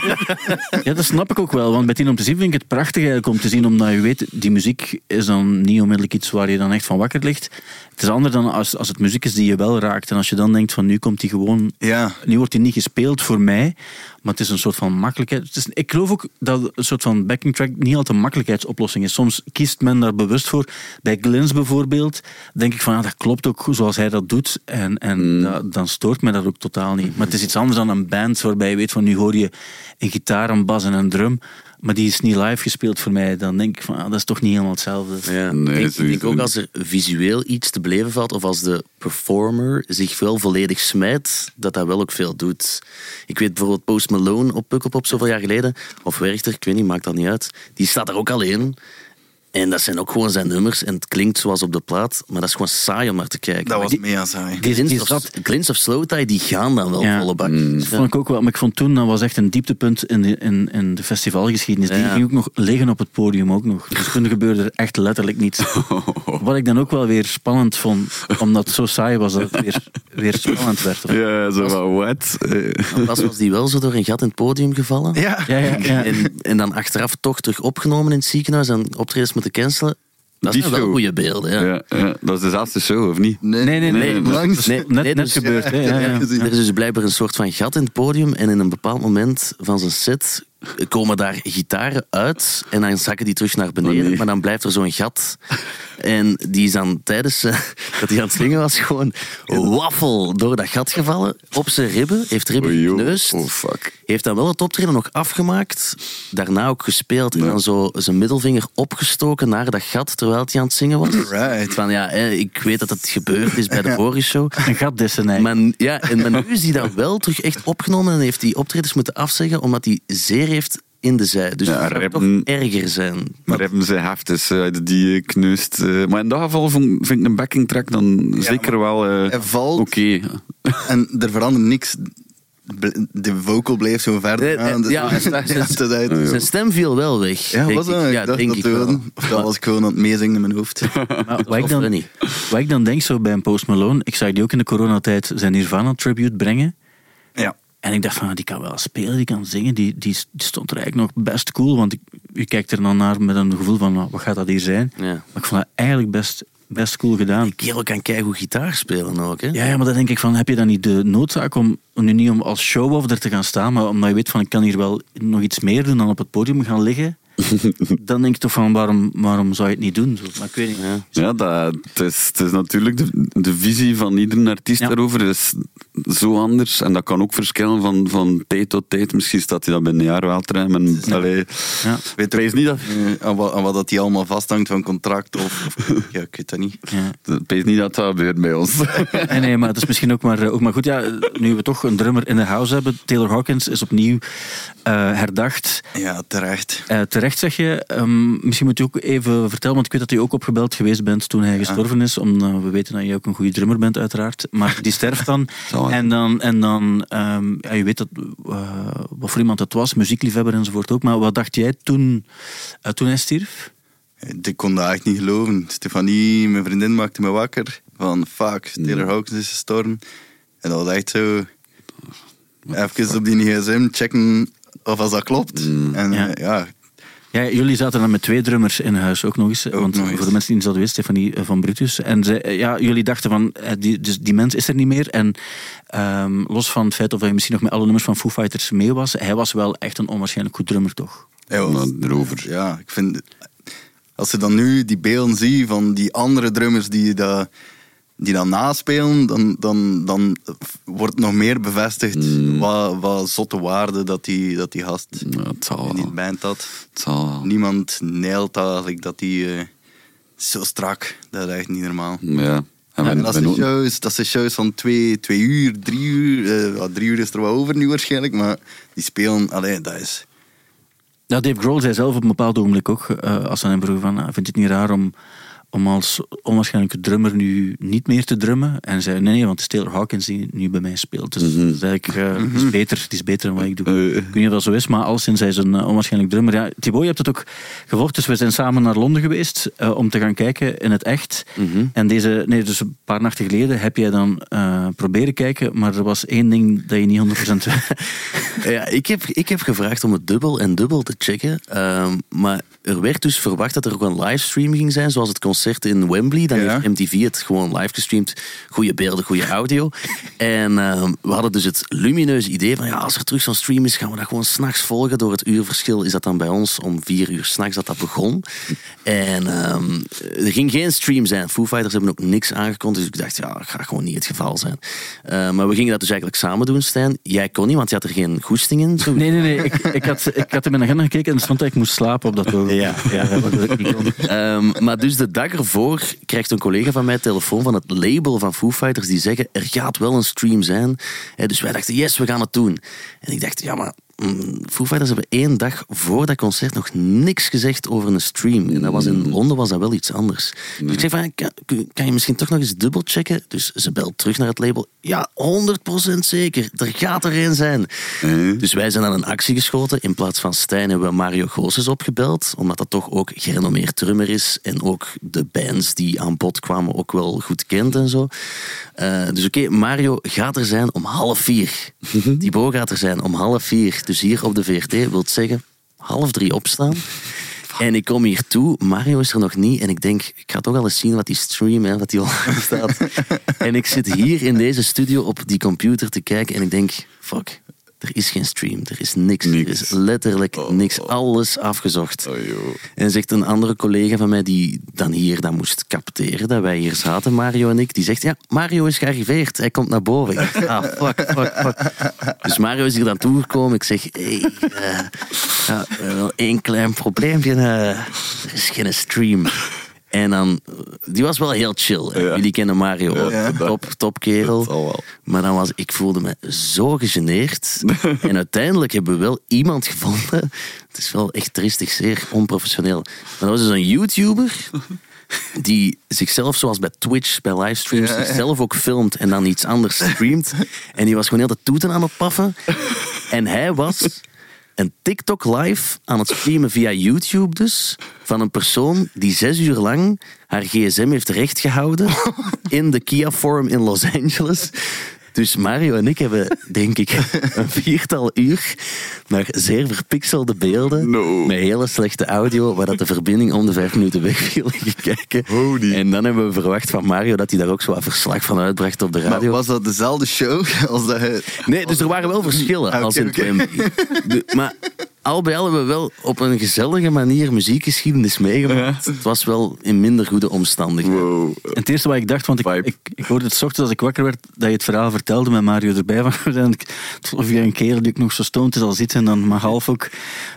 Ja, dat snap ik ook wel. Want bij Tien om te zien vind ik het prachtig eigenlijk om te zien, omdat je weet, die muziek is dan niet onmiddellijk iets waar je dan echt van wakker ligt. Het is anders dan als, als het muziek is die je wel raakt. En als je dan denkt van nu komt die gewoon... ja. Nu wordt die niet gespeeld voor mij, maar het is een soort van makkelijkheid. Het is, ik geloof ook dat een soort van backing track niet altijd een makkelijkheidsoplossing is. Soms kiest men daar bewust voor. Bij Glens bijvoorbeeld denk ik van ja, dat klopt ook zoals hij dat doet. En, en dat- dan stoort mij dat ook totaal niet. Maar het is iets anders dan een band waarbij je weet van nu hoor je een gitaar, een bas en een drum. Maar die is niet live gespeeld voor mij. Dan denk ik van ah, dat is toch niet helemaal hetzelfde. Ja, Nee, ik denk, ook als er visueel iets te beleven valt, of als de performer zich wel volledig smijt, dat dat wel ook veel doet. Ik weet bijvoorbeeld Post Malone op Pukkelpop zoveel jaar geleden, of Werchter, ik weet niet, maakt dat niet uit. Die staat er ook alleen. En dat zijn ook gewoon zijn nummers. En het klinkt zoals op de plaat, maar dat is gewoon saai om naar te kijken. Dat was die- mega saai. Die, Glins of, Glins of Slow Tie, die gaan dan wel Ja. volle bak. Dat vond ik ook wel. Maar ik vond toen, dat was echt een dieptepunt in de, in, in de festivalgeschiedenis. Die Ja. ging ook nog liggen op het podium ook nog. Dus toen gebeurde er echt letterlijk niets. <laughs> Wat ik dan ook wel weer spannend vond, omdat het zo saai was dat het weer, weer spannend werd. Ja, zo wat what? Eh, Pas was die wel zo door een gat in het podium gevallen. Ja. Ja, ja, ja. En, en dan achteraf toch terug opgenomen in het ziekenhuis en optredens moeten cancelen. Dat Die zijn wel goede beelden. Ja. ja, ja, dat is dezelfde show, of niet? Nee, Nee, nee, nee. nee, nee, langs. Nee, Net, net dus- gebeurd. Hè? Ja, ja, <laughs> Ja, ja. Er is dus blijkbaar een soort van gat in het podium en in een bepaald moment van zijn set komen daar gitaren uit en dan zakken die terug naar beneden, Oh, nee. maar dan blijft er zo'n gat. En die is dan tijdens eh, dat hij aan het zingen was gewoon waffel door dat gat gevallen, op zijn ribben, heeft ribben Oh, gekneusd. Oh, fuck. Heeft dan wel het optreden nog afgemaakt, daarna ook gespeeld en dan zo zijn middelvinger opgestoken naar dat gat terwijl hij aan het zingen was. Right. Van ja, ik weet dat het gebeurd is bij de <laughs> vorige show. Een gat. Maar, ja, en maar nu is hij dan wel terug echt opgenomen en heeft hij optredens moeten afzeggen omdat hij zeer heeft in de zij. Dus Ja, dat zou toch rappen- erger zijn. Maar hebben ze heftig eh, die kneust. eh. maar in dat geval vond, vind ik een backing track dan zeker wel eh, Hij valt oké. <laughs> en er verandert niks. De vocal bleef zo verder Nee, dus- ja, <laughs> Ja, het Zijn stem viel wel weg. Ja, denk was dat? ik. Ja, dacht denk dat ik het wel. wel. Of <laughs> dat was ik gewoon aan het meezingen in mijn hoofd. Maar wat, wel ik dan, funny. wat ik dan denk zo bij een Post Malone, ik zag die ook in de coronatijd zijn Nirvana tribute brengen. Ja. En ik dacht van, die kan wel spelen, die kan zingen. Die, die, die stond er eigenlijk nog best cool. Want ik, je kijkt er dan naar met een gevoel van, wat gaat dat hier zijn? Ja. Maar ik vond dat eigenlijk best, best cool gedaan. Die kerel kan keigoed gitaar spelen ook. Hè? Ja, ja, maar dan denk ik van, heb je dan niet de noodzaak om, om nu niet om als show-off er te gaan staan, maar omdat je weet van, ik kan hier wel nog iets meer doen dan op het podium gaan liggen. <laughs> dan denk ik toch van, waarom, waarom zou je het niet doen? Maar ik weet niet. Ja. Ja, dat, het, is, het is natuurlijk de, de visie van iedere artiest Ja. daarover is zo anders. En dat kan ook verschillen van, van tijd tot tijd. Misschien staat hij dat binnen een jaar wel. En, allee, Ja. Weet niet dat, Eh, aan, wat, aan wat dat die allemaal vasthangt van contract of... <laughs> ja, ik weet dat niet. Ja. wees niet dat dat gebeurt bij ons. <laughs> Nee, nee, maar het is misschien ook maar, ook maar goed. Ja, nu we toch een drummer in de house hebben, Taylor Hawkins is opnieuw eh, herdacht. Ja, terecht. Eh, terecht zeg je, ehm, misschien moet je ook even vertellen, want ik weet dat u ook opgebeld geweest bent toen hij gestorven is. Omdat we weten dat je ook een goede drummer bent, uiteraard. Maar die sterft dan. <laughs> En dan, en dan ehm, ja, je weet dat, eh, wat voor iemand het was, muziekliefhebber enzovoort ook. Maar wat dacht jij toen, eh, toen hij stierf? Ik kon dat echt niet geloven. Stefanie, mijn vriendin, maakte me wakker. Van, fuck, Taylor Hawkins is gestorven. En dat was echt zo... Even op die gsm checken of als dat klopt. En Ja. ja. Ja, Ja, jullie zaten dan met twee drummers in huis ook nog eens. want nog eens. voor de mensen die niet zouden weten, Stefanie eh, van Brutus. En ze, eh, ja, jullie dachten van, eh, die, dus die mens is er niet meer. En ehm, los van het feit of hij misschien nog met alle nummers van Foo Fighters mee was, hij was wel echt een onwaarschijnlijk goed drummer, toch? Hij was- Maar erover. Ja, ik vind... Als je dan nu die beelden ziet van die andere drummers die dat, die dat naspelen, dan, dan, dan wordt nog meer bevestigd Mm. wat, wat zotte waarde dat die, dat die gast Ja, het zal in die band had. Het zal wel. Niemand dat eigenlijk, dat die eh, zo strak, dat is echt niet normaal. Ja. En dat zijn noten- shows, dat zijn shows van twee, twee uur, drie uur. eh, drie uur is er wel over nu waarschijnlijk, maar die spelen, alleen dat is... Ja, Dave Grohl zei zelf op een bepaald ogenblik ook, eh, als ze hem vroegen van, ah, vind je het niet raar om, om als onwaarschijnlijke drummer nu niet meer te drummen? En zei, nee, nee, want het is Taylor Hawkins die nu bij mij speelt. Dus dat is eigenlijk, eh, het is beter, het is beter dan wat ik doe. Eh. Ik weet niet of dat zo is, maar alleszins hij is een eh, onwaarschijnlijk drummer. Ja, Thibaut, je hebt het ook gevolgd, dus we zijn samen naar Londen geweest eh, om te gaan kijken in het echt. En deze, nee, dus een paar nachten geleden heb jij dan eh, proberen kijken, maar er was één ding dat je niet 100% <laughs> Ja, ik heb, ik heb gevraagd om het dubbel en dubbel te checken. ehm, maar er werd dus verwacht dat er ook een livestream ging zijn, zoals het concert in Wembley. Dan Ja. heeft MTV het gewoon live gestreamd. Goede beelden, goede audio. <laughs> En ehm, we hadden dus het lumineuze idee van, ja, als er terug zo'n stream is, gaan we dat gewoon s'nachts volgen. Door het uurverschil is dat dan bij ons om vier uur s'nachts dat dat begon. En ehm, er ging geen stream zijn. Foo Fighters hebben ook niks aangekondigd. Dus ik dacht, ja, dat gaat gewoon niet het geval zijn. Eh, maar we gingen dat dus eigenlijk samen doen, Stijn. Jij kon niet, want je had er geen goesting in. Zo Nee, nee, nee. Ik, ik, had, ik had in mijn agenda gekeken en stond dat ik moest slapen op dat ogenblik. Ja, ja. ik niet <laughs> kon. Ehm, maar dus de dag ervoor krijgt een collega van mij telefoon van het label van Foo Fighters die zeggen er gaat wel een stream zijn. Dus wij dachten yes, we gaan het doen. En ik dacht ja maar Foo Fighters hebben één dag voor dat concert nog niks gezegd over een stream. En dat was in Londen was dat wel iets anders. Dus ik zeg van kan, kan je misschien toch nog eens dubbelchecken? Dus ze belt terug naar het label. Ja, 100% zeker. Er gaat er één zijn. Dus wij zijn aan een actie geschoten. In plaats van Stijn hebben we Mario Goossens opgebeld. Omdat dat toch ook gerenommeerd drummer is. En ook de bands die aan bod kwamen ook wel goed kent en zo. Eh, dus oké, Mario gaat er zijn om half vier. <laughs> Thibaut gaat er zijn om half vier. Dus hier op de VRT wil zeggen half drie opstaan. <laughs> En ik kom hier toe, Mario is er nog niet. En ik denk, ik ga toch wel eens zien wat die stream, hè, wat die online <laughs> staat. <laughs> en ik zit hier in deze studio op die computer te kijken. En ik denk, fuck, er is geen stream. Er is niks. Er is letterlijk Oh. niks. Alles afgezocht. Oh. En zegt een andere collega van mij die dan hier dat moest capteren, dat wij hier zaten, Mario en ik, die zegt, ja, Mario is gearriveerd, hij komt naar boven. Ik dacht, ah, fuck, fuck, fuck. Dus Mario is hier dan toegekomen. Ik zeg, hey, eh, ja, eh, wel één klein probleempje, eh, er is geen stream. En dan, die was wel heel chill. hè. Ja. Jullie kennen Mario, ook. Ja. top, top kerel. Wel. Maar dan was, ik voelde me zo gegeneerd. <laughs> en uiteindelijk hebben we wel iemand gevonden. Het is wel echt tristig, zeer onprofessioneel. Maar dat was dus een YouTuber die zichzelf, zoals bij Twitch, bij livestreams, Ja, ja. zichzelf ook filmt en dan iets anders streamt. En die was gewoon heel de toeten aan het paffen. En hij was een TikTok live aan het streamen via YouTube dus, van een persoon die zes uur lang haar gsm heeft rechtgehouden <laughs> in de Kia Forum in Los Angeles. Dus Mario en ik hebben, denk ik, <laughs> een viertal uur naar zeer verpixelde beelden No. met hele slechte audio, waar dat de verbinding om de vijf minuten wegviel gekeken. Holy. En dan hebben we verwacht van Mario dat hij daar ook zo wat verslag van uitbracht op de Maar radio. was dat dezelfde show <laughs> als dat je... Nee, dus er waren wel verschillen Ah, als in. <laughs> De- Maar al bij al hebben we wel op een gezellige manier muziekgeschiedenis meegemaakt. Het was wel in minder goede omstandigheden. Wow. En het eerste wat ik dacht, want ik, ik, ik hoorde het 's ochtends als ik wakker werd, dat je het verhaal vertelde met Mario erbij. <laughs> Van, en ik- of je een kerel die ook nog zo stoned is al zit en dan maar half ook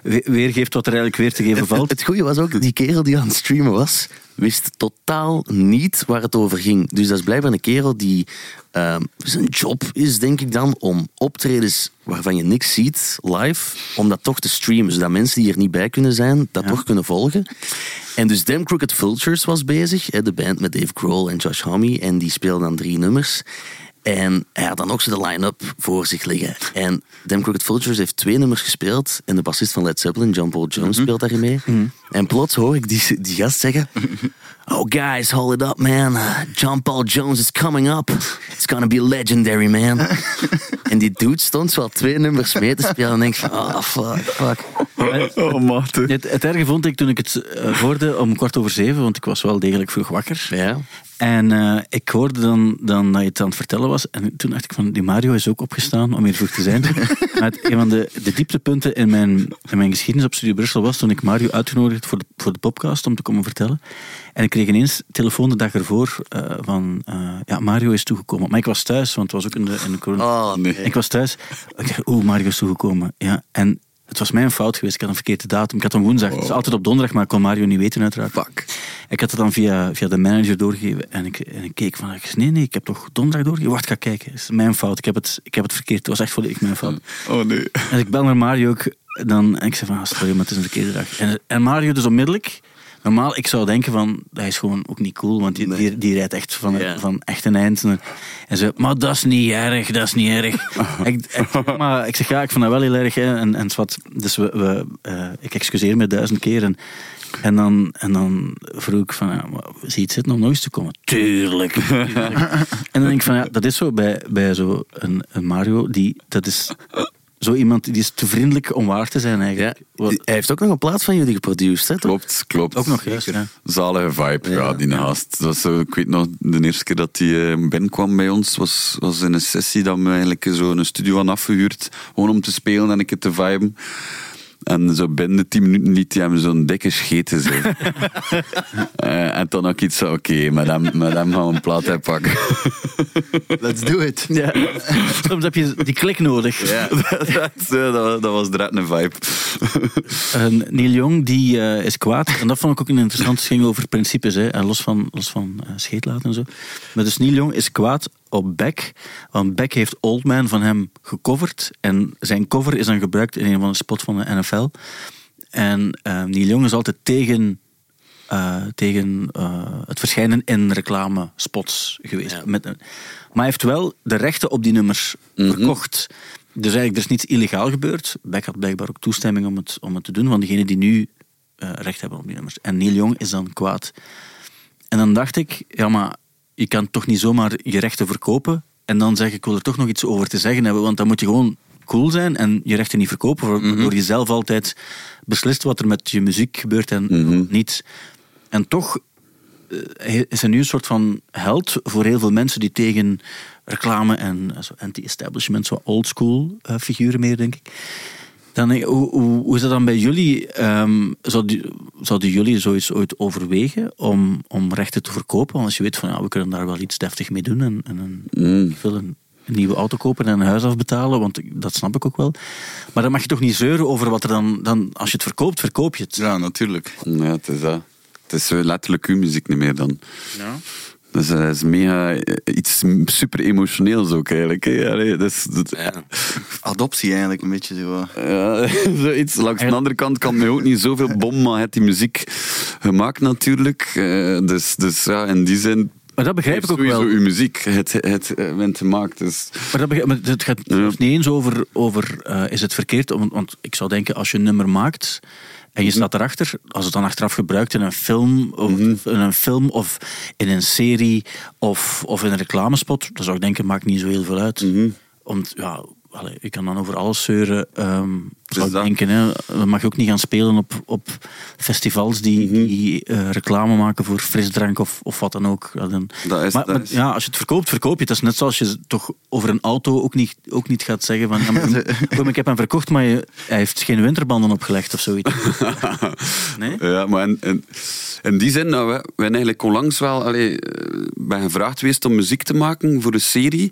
we- weergeeft wat er eigenlijk weer te geven valt. Het goede was ook, die kerel die aan het streamen was, wist totaal niet waar het over ging. Dus dat is blijkbaar een kerel die ehm, zijn job is, denk ik dan, om optredens waarvan je niks ziet live, om dat toch te streamen, zodat mensen die er niet bij kunnen zijn, dat toch kunnen volgen. En dus Damn Crooked Vultures was bezig, de band met Dave Grohl en Josh Homme, en die speelde dan drie nummers. En hij had dan ook zo de line-up voor zich liggen. En Damn Crooked Vultures heeft twee nummers gespeeld. En de bassist van Led Zeppelin, John Paul Jones, speelt daarin mee. En plots hoor ik die, die gast zeggen... Oh, guys, hold it up, man. John Paul Jones is coming up. It's gonna be legendary, man. en die dude stond zo al twee nummers mee te spelen. En denk van, oh, fuck, fuck. Oh, mate. Het, het erge vond ik toen ik het eh, hoorde om kwart over zeven, want ik was wel degelijk vroeg wakker. Ja. En eh, ik hoorde dan, dan dat je het aan het vertellen was. En toen dacht ik van, die Mario is ook opgestaan om hier vroeg te zijn. <laughs> maar een van de, de dieptepunten in mijn, in mijn geschiedenis op Studio Brussel was toen ik Mario uitgenodigd voor de, voor de podcast om te komen vertellen. En ik kreeg ineens telefoon de dag ervoor eh, van, eh, ja, Mario is toegekomen. Maar ik was thuis, want het was ook in de, in de corona. Oh, nee. Ik was thuis. Ik dacht, oeh, Mario is toegekomen. Ja, en het was mijn fout geweest. Ik had een verkeerde datum. Ik had hem woensdag. Het is altijd op donderdag, maar ik kon Mario niet weten uiteraard. Fuck. Ik had het dan via, via de manager doorgegeven. En ik, en ik keek van, nee, nee, ik heb toch donderdag doorgegeven? Wacht, ga kijken. Het is mijn fout. Ik heb het, ik heb het verkeerd. Het was echt volledig mijn fout. Oh nee. En ik bel naar Mario ook. Dan, en ik zei van, ah, sorry, maar het is een verkeerde dag. En, en Mario dus onmiddellijk... Normaal, ik zou denken van, hij is gewoon ook niet cool, want die, die, die rijdt echt van, Ja. van echt een eind. En ze, maar dat is niet erg, dat is niet erg. <laughs> ik, ik- maar ik zeg, ja, ik vond dat wel heel erg. Hè. En, en zwart, dus we, we, eh, ik excuseer me duizend keer. En, en, dan, en dan vroeg ik van, ja, zie je het zitten om nog eens te komen? Tuurlijk. tuurlijk. <laughs> en dan denk ik van, ja, dat is zo bij, bij zo een, een Mario, die, dat is zo iemand die is te vriendelijk om waar te zijn eigenlijk. Hij heeft ook nog een plaat van jullie geproduceerd, hè? toch? Klopt, klopt. Ook nog, juist, ja. Zalige vibe, ja, Ja. die naast. Dat was zo, ik weet nog, de eerste keer dat hij eh, binnenkwam bij ons, was, was in een sessie dat we eigenlijk zo een studio hadden afgehuurd, gewoon om te spelen en een keer te viben. En zo binnen de tien minuten liet hij hem zo'n dikke scheten zijn. <laughs> Eh, en toen had ik iets van, oké, met, hem, met hem gaan we een plaat uitpakken. Let's do it. Ja, soms heb je die klik nodig. Ja, <laughs> dat, dat, dat was direct een vibe. En Neil Young die, eh, is kwaad. En dat vond ik ook een interessant. Het ging over principes, hè, en los van, los van eh, scheetlaten en zo. Maar dus Neil Young is kwaad op Beck. Want Beck heeft Old Man van hem gecoverd. En zijn cover is dan gebruikt in een van de spots van de NFL. En eh, Neil Young is altijd tegen, eh, tegen eh, het verschijnen in reclamespots geweest. Ja. Met, een- maar hij heeft wel de rechten op die nummers verkocht. Dus eigenlijk, er is niets illegaal gebeurd. Beck had blijkbaar ook toestemming om het, om het te doen van degenen die nu eh, recht hebben op die nummers. En Neil Young is dan kwaad. En dan dacht ik, ja, maar je kan toch niet zomaar je rechten verkopen en dan zeg ik wil er toch nog iets over te zeggen hebben, want dan moet je gewoon cool zijn en je rechten niet verkopen, waardoor je zelf altijd beslist wat er met je muziek gebeurt en niet. En toch eh, is hij nu een soort van held voor heel veel mensen die tegen reclame en zo anti-establishment, zo oldschool eh, figuren meer, denk ik. Dan, hoe, hoe, hoe is dat dan bij jullie? Ehm, zouden, zouden jullie zoiets ooit overwegen om, om rechten te verkopen? Want als je weet van ja, we kunnen daar wel iets deftig mee doen en, en een, wil een, een nieuwe auto kopen en een huis afbetalen, want dat snap ik ook wel. Maar dan mag je toch niet zeuren over wat er dan, dan als je het verkoopt, verkoop je het. Ja, natuurlijk. Ja, het is dat. Het is zo letterlijk uw muziek niet meer dan. Ja. Dus dat is mega eh, iets super emotioneels ook eigenlijk. Allee, dat is, dat, ja. Adoptie eigenlijk, een beetje zo. <laughs> zoiets. Langs de andere kant kan mij ook niet zoveel <laughs> bom, maar heeft die muziek gemaakt natuurlijk. Eh, dus, dus ja, in die zin. Maar dat begrijp ik ook sowieso wel. uw muziek, het, het, het bent gemaakt. Dus, Maar, dat begrijp, maar het gaat Ja. niet eens over, over eh, is het verkeerd. Want, want ik zou denken, als je een nummer maakt en je staat erachter, als het dan achteraf gebruikt in een film, of, in een film of in een serie of, of in een reclamespot, dan zou ik denken, maakt niet zo heel veel uit. Want ja, allee, je kan dan over alles zeuren. ehm zou ik dat. denken, hè. dan mag je ook niet gaan spelen op, op festivals die, die eh, reclame maken voor frisdrank of, of wat dan ook. Ja, dan, Dat is- maar, dat maar is- ja, als je het verkoopt, verkoop je het. Dat is net zoals je toch over een auto ook niet, ook niet gaat zeggen van... Ja, maar, <laughs> kom, ik heb hem verkocht, maar je, hij heeft geen winterbanden opgelegd of zoiets. <laughs> Nee? Ja, maar in, in, in die zin, nou, we, we zijn eigenlijk onlangs wel allee, eh, ben gevraagd geweest om muziek te maken voor een serie.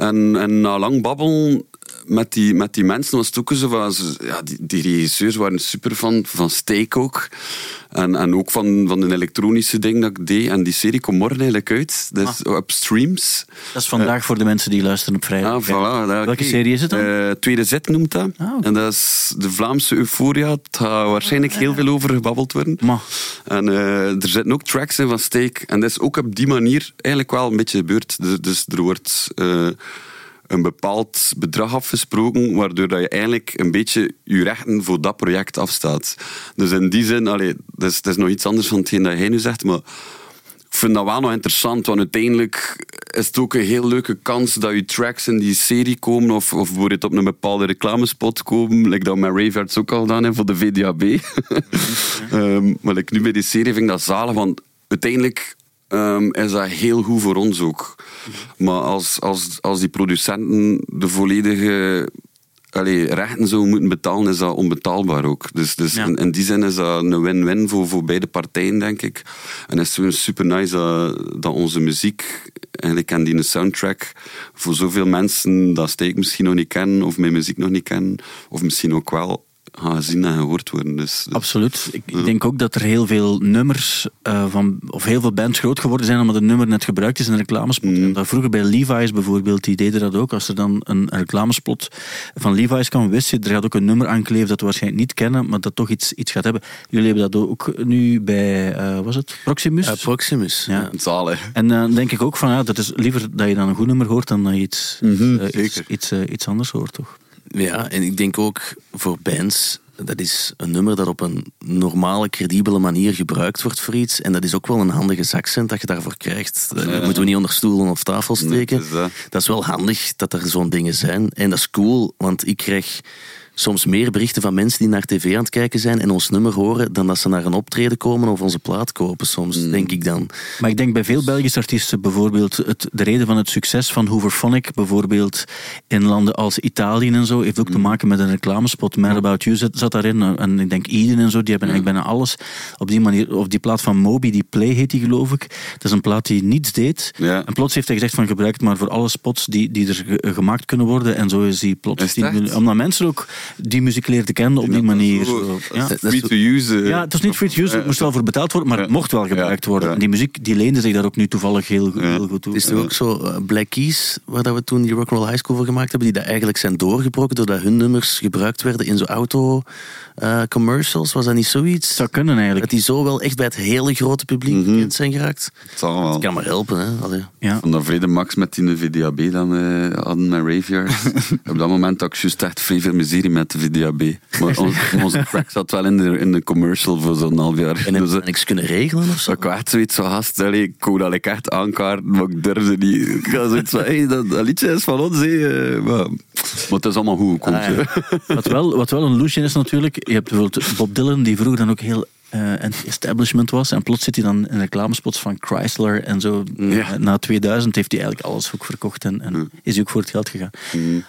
En, en na lang babbelen met die, met die mensen was het ook zo van... ze- Ja, die, die regisseurs waren super fan van Steak ook. En, en ook van, van een elektronische ding dat ik deed. En die serie komt morgen eigenlijk uit. Is op streams. Dat is vandaag voor de mensen die luisteren op vrijdag. Ah, voilà, Welke serie is het dan? Eh, Tweede Zet noemt dat. Ah. En dat is de Vlaamse Euphoria. Het gaat waarschijnlijk heel veel over gebabbeld worden. En eh, er zitten ook tracks in van Steak. En dat is ook op die manier eigenlijk wel een beetje gebeurd. Dus, dus er wordt... een bepaald bedrag afgesproken, waardoor dat je eigenlijk een beetje je rechten voor dat project afstaat. Dus in die zin, allee, dat, is, dat is nog iets anders van hetgeen dat jij nu zegt, maar ik vind dat wel nog interessant, want uiteindelijk is het ook een heel leuke kans dat je tracks in die serie komen, of, of bijvoorbeeld op een bepaalde reclamespot komen, like dat met Ravearts ook al gedaan heeft voor de VDAB. um, <laughs> maar like, nu bij die serie vind ik dat zalig, want uiteindelijk um, is dat heel goed voor ons ook. Maar als, als, als die producenten de volledige allee, rechten zouden moeten betalen, is dat onbetaalbaar ook. Dus, dus Ja. in, in die zin is dat een win-win voor, voor beide partijen, denk ik. En het is zo super nice dat, dat onze muziek, eigenlijk en die een soundtrack, voor zoveel mensen dat steek misschien nog niet kennen, of mijn muziek nog niet kennen, of misschien ook wel gaan gezien en gehoord worden. Dus, dus- Absoluut. Ik, denk ook dat er heel veel nummers eh, van, of heel veel bands groot geworden zijn omdat een nummer net gebruikt is in een reclamespot. Mm. Dat vroeger bij Levi's bijvoorbeeld, die deden dat ook. Als er dan een reclamespot van Levi's kwam, wist je, er gaat ook een nummer aankleven dat we waarschijnlijk niet kennen, maar dat toch iets, iets gaat hebben. Jullie hebben dat ook nu bij, eh was het, Proximus? Eh, Proximus. Ja. Ja. Zalig. En dan denk ik ook van, ja, dat is liever dat je dan een goed nummer hoort dan dat je iets, Mhm, iets, iets anders hoort, toch? Ja, en ik denk ook voor bands, dat is een nummer dat op een normale, credibele manier gebruikt wordt voor iets. En dat is ook wel een handige zakcent dat je daarvoor krijgt. Dat moeten we niet onder stoelen of tafel steken. Nee, het is dat. dat is wel handig dat er zo'n dingen zijn. En dat is cool, want ik krijg soms meer berichten van mensen die naar tv aan het kijken zijn en ons nummer horen, dan dat ze naar een optreden komen of onze plaat kopen soms, denk ik dan. Maar ik denk bij veel Belgische artiesten bijvoorbeeld het, de reden van het succes van Hooverphonic bijvoorbeeld in landen als Italië en zo heeft ook te maken met een reclamespot. Mad About You zat, zat daarin en ik denk Eden en zo, die hebben eigenlijk bijna alles op die manier. Of die plaat van Moby, die Play heet die geloof ik. Dat is een plaat die niets deed. Ja. En plots heeft hij gezegd van gebruik het maar voor alle spots die, die er ge- gemaakt kunnen worden. En zo is die plots... Is het 10 echt? miljoen- omdat mensen ook die muziek leerden kennen op die manier. Zo, ja. Dat is Free to use. eh, Ja, het was niet free to use, er moest wel voor betaald worden, maar het mocht wel gebruikt worden. En die muziek die leende zich daar ook nu toevallig heel, goed- heel goed toe. Het is toch ook zo eh, Black Keys, waar dat we toen die Rock'n'Roll High School voor gemaakt hebben, die dat eigenlijk zijn doorgebroken doordat hun nummers gebruikt werden in zo'n auto eh, commercials. Was dat niet zoiets? Het zou kunnen eigenlijk. Dat die zo wel echt bij het hele grote publiek bekend zijn geraakt. Het zal wel. Dat kan maar helpen, hè. Allee. Ja. Van dat vrede Max met die VDAB dan we hadden met Raviard. <laughs> Op dat moment had ik juist echt vrij veel miserie met de VDAB. Maar <laughs> ons, onze track zat wel in de, in de commercial voor zo'n half jaar. En heb Dus, eh, niks kunnen regelen of zo? ik echt zoiets van gast, allee, ik wou dat ik echt aankaarten, maar ik durfde niet. Ik had zoiets van, hey, dat, dat liedje is van ons, eh, Maar, maar het is allemaal goed gekomen. Ah, ja. <laughs> Wat, wel, wat wel een loesje is natuurlijk, je hebt bijvoorbeeld Bob Dylan, die vroeger dan ook heel eh anti-establishment was. En plots zit hij dan in reclamespots van Chrysler en zo. Ja. Na 2000 heeft hij eigenlijk alles ook verkocht en, en is hij ook voor het geld gegaan.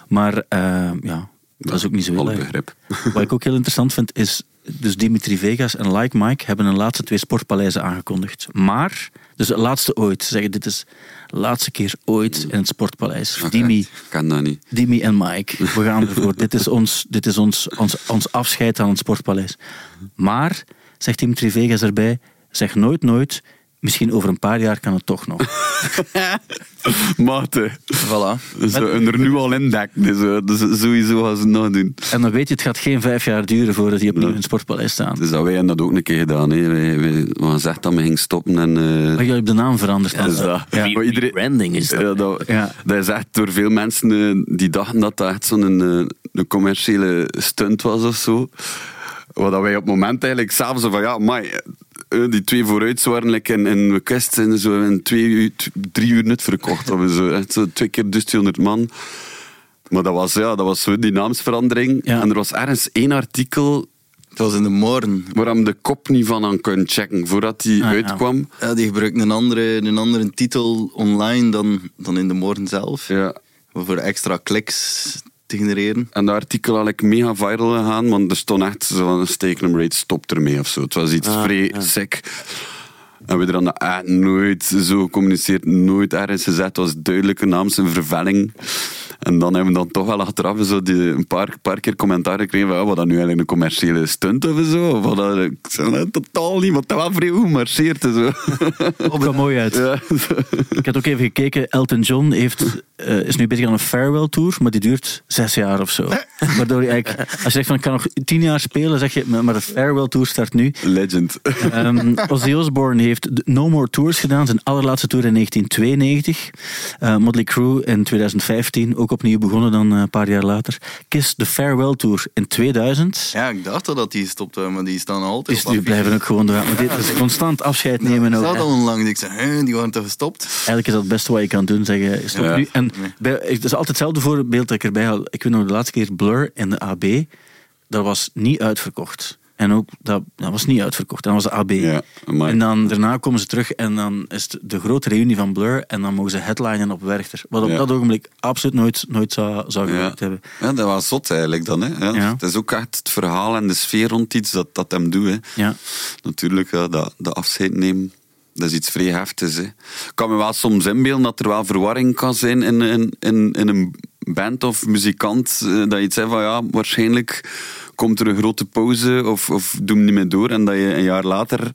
Maar eh, ja, dat is ook niet zo heel begrip. Wat ik ook heel interessant vind is, dus Dimitri Vegas en Like Mike hebben een laatste twee sportpaleizen aangekondigd. Maar, dus het laatste ooit, ze zeggen dit is de laatste keer ooit in het sportpaleis. Dimi, Ik kan dat niet. Dimi en Mike, we gaan ervoor. dit is, ons, dit is ons, ons, ons afscheid aan het sportpaleis. Maar, zegt Dimitri Vegas erbij, zeg nooit nooit, misschien over een paar jaar kan het toch nog. <laughs> Mate. Voilà. Dus we er nu al in dekken. Dus, eh, dus sowieso gaan ze het nog doen. En dan weet je, het gaat geen vijf jaar duren voordat die opnieuw in het sportpaleis staan. Dus dat wij hebben dat ook een keer gedaan. Hè. Wij, wij, we hadden gezegd dat we gingen stoppen. En, eh, Maar jullie hebben de naam veranderd. dan. dus dat. Ja. Maar iedereen, Branding is dat. Ja, dat, Ja. dat is echt door veel mensen eh, die dachten dat dat echt zo'n eh, een commerciële stunt was of zo. Wat dat wij op het moment eigenlijk s'avonds zo van ja, maar die twee vooruit waren like in, in West en zo in twee, uur- drie uur net verkocht. We zo, echt zo twee keer dus 200 man. Maar dat was, ja, dat was zo die naamsverandering. Ja. En er was ergens één artikel Het was in de morgen. waar hem de kop niet van aan kon checken voordat die Ah, uitkwam. Ja, die gebruikten een andere, een andere titel online dan, dan in de morgen zelf. Ja. Voor extra kliks te genereren. En dat artikel had ik mega viral gegaan, want er stond echt zo'n stake rate stop ermee of zo. Het was iets Ah, vrij ja. sick. En we dan echt nooit zo gecommuniceerd, nooit ergens gezet. Het was duidelijke naams en vervelling. En dan hebben we dan toch wel achteraf zo die, een paar, paar keer commentaar gekregen van ja, wat dat nu eigenlijk een commerciële stunt of zo. Of wat dat, ik zei, nee, totaal niet, want dat was vrij goed en zo. <laughs> Dat kwam mooi uit. Ja. Ik had ook even gekeken. Elton John heeft, eh, is nu bezig aan een farewell tour, maar die duurt zes jaar of zo. <laughs> Waardoor je eigenlijk, als je zegt van ik kan nog tien jaar spelen, zeg je, maar de farewell tour start nu. Legend. Ehm Ozzy Osbourne heeft No More Tours gedaan, zijn allerlaatste tour in 1992. Eh Motley Crue in 2015, ook opnieuw begonnen dan eh, een paar jaar later. Kiss de Farewell Tour in 2000. Ja, ik dacht al dat die stopt, hè, maar die staan altijd Dus op die blijven ook gewoon. Maar dit is <laughs> constant afscheid nemen Ik ook. zat al onlangs. Ik zei, die waren toch gestopt? Eigenlijk is dat het beste wat je kan doen, zeggen stop Ja. nu. En bij, het is altijd hetzelfde voorbeeld dat ik erbij haal. Ik weet nog de laatste keer Blur in de AB, dat was niet uitverkocht. En ook, dat, dat was niet uitverkocht. Dat was de AB. Ja, en dan daarna komen ze terug en dan is het de grote reunie van Blur en dan mogen ze headlinen op Werchter. Wat op Ja. dat ogenblik absoluut nooit, nooit zou, zou Ja. gewerkt hebben. ja, dat was zot eigenlijk dan. Hè. Het is ook echt het verhaal en de sfeer rond iets dat, dat hem doet. Hè. Ja. Natuurlijk, dat, dat afscheid nemen, dat is iets vrij heftigs. Hè. Ik kan me wel soms inbeelden dat er wel verwarring kan zijn in, in, in, in een band of muzikant. eh, Dat je iets zegt van ja, waarschijnlijk komt er een grote pauze of, of doe hem niet meer door. En dat je een jaar later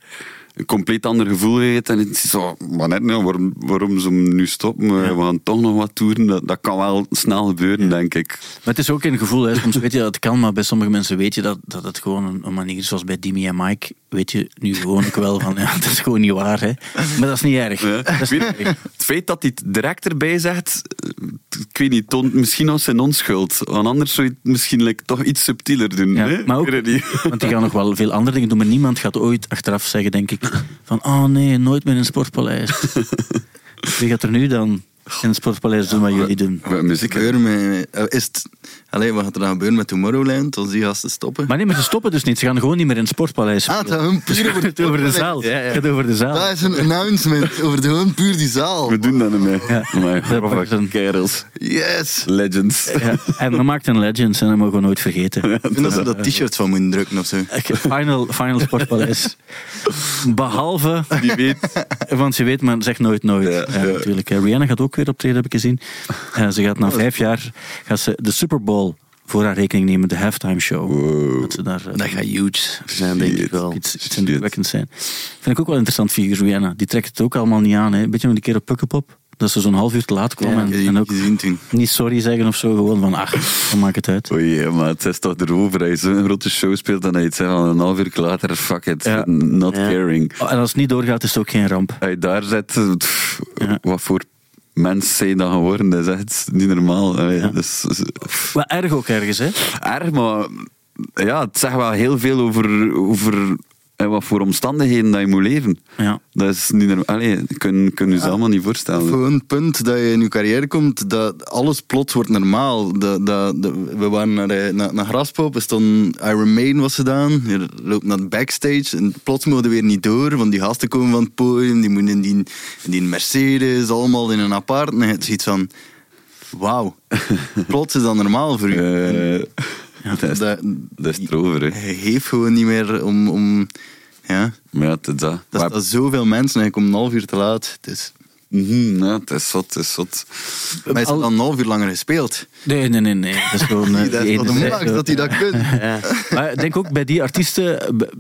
een compleet ander gevoel heeft. En het is zo, maar net, nou, waarom, waarom ze hem nu stoppen? We gaan toch nog wat toeren. Dat, dat kan wel snel gebeuren, denk ik. Maar het is ook een gevoel, hè. soms weet je dat het kan, maar bij sommige mensen weet je dat, dat het gewoon een, een manier is. Zoals bij Dimi en Mike weet je nu gewoon ook wel van, ja, dat is gewoon niet waar. Hè. Maar dat is niet erg. Ja. Dat is Ik niet weet- erg. het feit dat hij het direct erbij zegt, ik weet niet, toont misschien als zijn onschuld. Want anders zou je het misschien like, toch iets subtieler doen. Ja, hè? maar ook, want die gaan nog wel veel andere dingen doen, maar niemand gaat ooit achteraf zeggen, denk ik, van oh nee, nooit meer in het sportpaleis. <laughs> Wie gaat er nu dan in het sportpaleis doen wat jullie doen? Wat muziek? Gebeuren met, eh, is het, allee, wat gaat er dan gebeuren met Tomorrowland als die gasten stoppen? Maar nee, maar ze stoppen dus niet. Ze gaan gewoon niet meer in het sportpaleis ah, het spelen. gaat gewoon puur over, <laughs> Het over de zaal. Het gaat over de zaal. Dat is een announcement over de, gewoon puur die zaal. We doen dat niet meer. Ja. Maar, Dat een- kerels. Yes! Legends. Ja, en we maakt een Legends en dat mogen we nooit vergeten. Ik vind dat ze dat t-shirt van moeten drukken of zo. Final, final Sportpaleis. Behalve, Die weet. want je weet, maar zeg nooit nooit. Ja, Ja, ja. natuurlijk. Rihanna gaat ook weer optreden, heb ik gezien. <laughs> Eh, ze gaat na vijf jaar gaat ze de Super Bowl voor haar rekening nemen, de halftime show. Dat ze daar eh, Dat gaat huge zijn, denk ik wel. iets, iets indrukwekkends zijn. Vind ik ook wel interessant figuur, Rihanna. Die trekt het ook allemaal niet aan. Hè. Weet je nog die keer op Pukkelpop? Dat ze zo'n half uur te laat kwam Ja, en, en ook niet sorry zeggen of zo. Gewoon van, ach, dan maakt het uit. <laughs> Oei, maar het is toch erover. Als je zo'n grote show speelt, dan zeggen van een half uur later, fuck it, Ja. not Ja. caring. Oh, en als het niet doorgaat, is het ook geen ramp. Je daar pff, Ja. wat voor mens zijn dan geworden, dat is echt niet normaal. Ja. pff, Wel erg ook ergens, hè? erg, maar ja, het zegt wel heel veel over, over en wat voor omstandigheden dat je moet leven. Ja. Dat is niet normaal. Allee, je kunt kun je ze allemaal niet voorstellen. Voor een punt dat je in je carrière komt, dat alles plots wordt normaal. Dat, dat, dat- we waren naar, eh, naar, naar Graspop, er stond Iron Maiden was gedaan. Je loopt naar de backstage en plots mogen we weer niet door, want die gasten komen van het podium, die moeten in die, in die Mercedes, allemaal in een apart. En het is iets van, wauw, <laughs> plots is dat normaal voor u. Eh, dat, is, dat, dat is erover. Hè. hij heeft gewoon niet meer om... om ja, Maar ja, dat. dat is dat zoveel mensen en je komt een half uur te laat. Het Mhm, ja, het is zot, het is zot. maar hij is Al- dan een half uur langer gespeeld. Nee, nee, nee, nee. Dat is gewoon... <laughs> eh, dat is max dat hij dat kunt. <laughs> Maar ik denk ook bij die artiesten,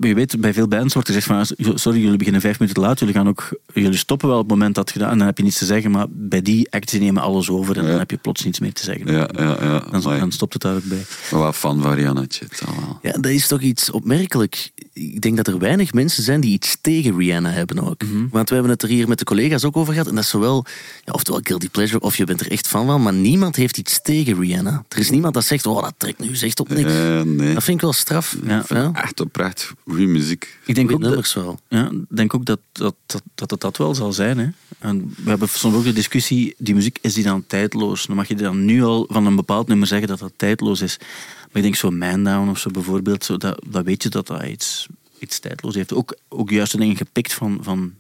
je weet, bij veel bands wordt er gezegd van, sorry, jullie beginnen vijf minuten te laat, jullie, gaan ook, jullie stoppen wel op het moment dat het gedaan, en dan heb je niets te zeggen, maar bij die acts nemen alles over en Ja. dan heb je plots niets meer te zeggen. Ja, ja, ja. Dan, dan stopt het daar ook bij. maar wat fan van Rihanna. Ja, dat is toch iets opmerkelijk. Ik denk dat er weinig mensen zijn die iets tegen Rihanna hebben ook. Want we hebben het er hier met de collega's ook over gehad. Dat is zowel, ja, oftewel guilty pleasure, of je bent er echt van. Maar niemand heeft iets tegen Rihanna. Er is niemand dat zegt, oh, dat trekt nu echt op niks. Eh, nee. Dat vind ik wel straf. Ja. Ja. Echt oprecht goede muziek. Ik denk Goeie ook, dat, nummers wel. ja, ik denk ook dat, dat, dat, dat het dat wel zal zijn. Hè. En we hebben soms ook de discussie, die muziek, is die dan tijdloos? Dan mag je dan nu al van een bepaald nummer zeggen dat dat tijdloos is. Maar ik denk zo Man Down of zo bijvoorbeeld, zo, dat, dat weet je dat dat iets, iets tijdloos heeft. Ook, ook juist de dingen gepikt van, van,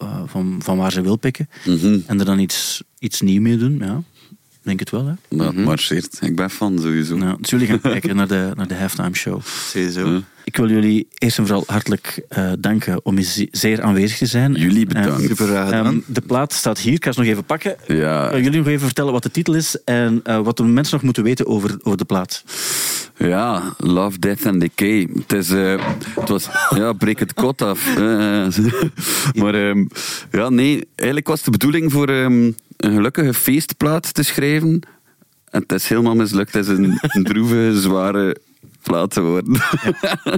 eh, van, van waar ze wil pikken. Mhm. En er dan iets, iets nieuw mee doen, ja. Ik denk het wel, hè. Dat marcheert. Ik ben fan, sowieso. Nou, dus jullie gaan <laughs> kijken naar de, naar de halftime show. Sowieso. Ja. Ik wil jullie eerst en vooral hartelijk eh, danken om hier ze- zeer aanwezig te zijn. Jullie bedankt. Super ehm, de plaat staat hier. Ik ga ze nog even pakken. Ja. Jullie nog even vertellen wat de titel is en eh, wat de mensen nog moeten weten over, over de plaat. Ja, Love, Death and Decay. Het, is, eh, het was, ja, breek het kot af. Eh, maar ehm, ja, nee, eigenlijk was de bedoeling voor ehm, een gelukkige feestplaat te schrijven. En het is helemaal mislukt. Het is een, een droeve, zware plaat geworden.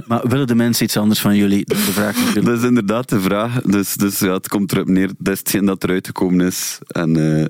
Maar willen de mensen iets anders van jullie? Dat is de vraag natuurlijk. Dat is inderdaad de vraag. Dus, dus ja, het komt erop neer. Dat is hetgeen dat eruit gekomen is. En eh,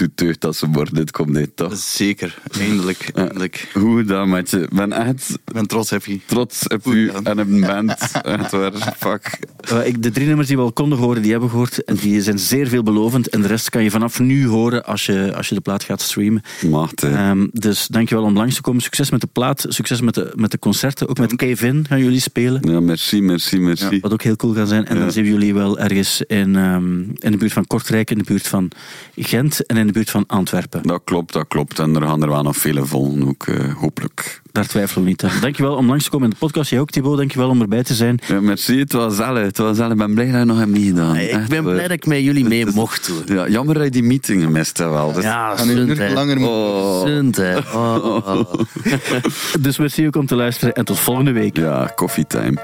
doet deugd dat ze worden. Dit komt dit toch? Zeker, eindelijk. eindelijk. Hoe gedaan, maatje. Ik ben echt Ik ben trots, Happy. trots op Goed u gedaan. en op een band. Echt waar, fuck. Eh, ik- De drie nummers die we al konden horen, die hebben we gehoord. En die zijn zeer veelbelovend. En de rest kan je vanaf nu horen als je, als je de plaat gaat streamen. Macht, hè. Ehm, dus dankjewel om langs te komen. Succes met de plaat, succes met de, met de concerten. Ook met Kevin gaan jullie spelen. Ja, merci, merci, merci. Wat ook heel cool gaat zijn. En Ja. dan zien we jullie wel ergens in, ehm, in de buurt van Kortrijk, in de buurt van Gent en in de buurt van Antwerpen. Dat klopt, dat klopt. En er gaan er wel nog vele volgen, ook eh, hopelijk. Daar twijfelen we niet aan. <laughs> Dankjewel om langs te komen in de podcast. Jij ook, Thibaut. Dankjewel om erbij te zijn. Ja, merci, het was zelf. Het was zelf. Ik ben blij dat je nog hebt meegedaan. Ik Echt, ben waar. blij dat ik met jullie mee mocht doen. Ja, jammer dat je die meeting mist hè, wel. Dus- Ja, hè. langer moeten Oh. Hè. Oh, oh, oh. <laughs> <laughs> Dus merci ook om te luisteren en tot volgende week. Ja, coffee time.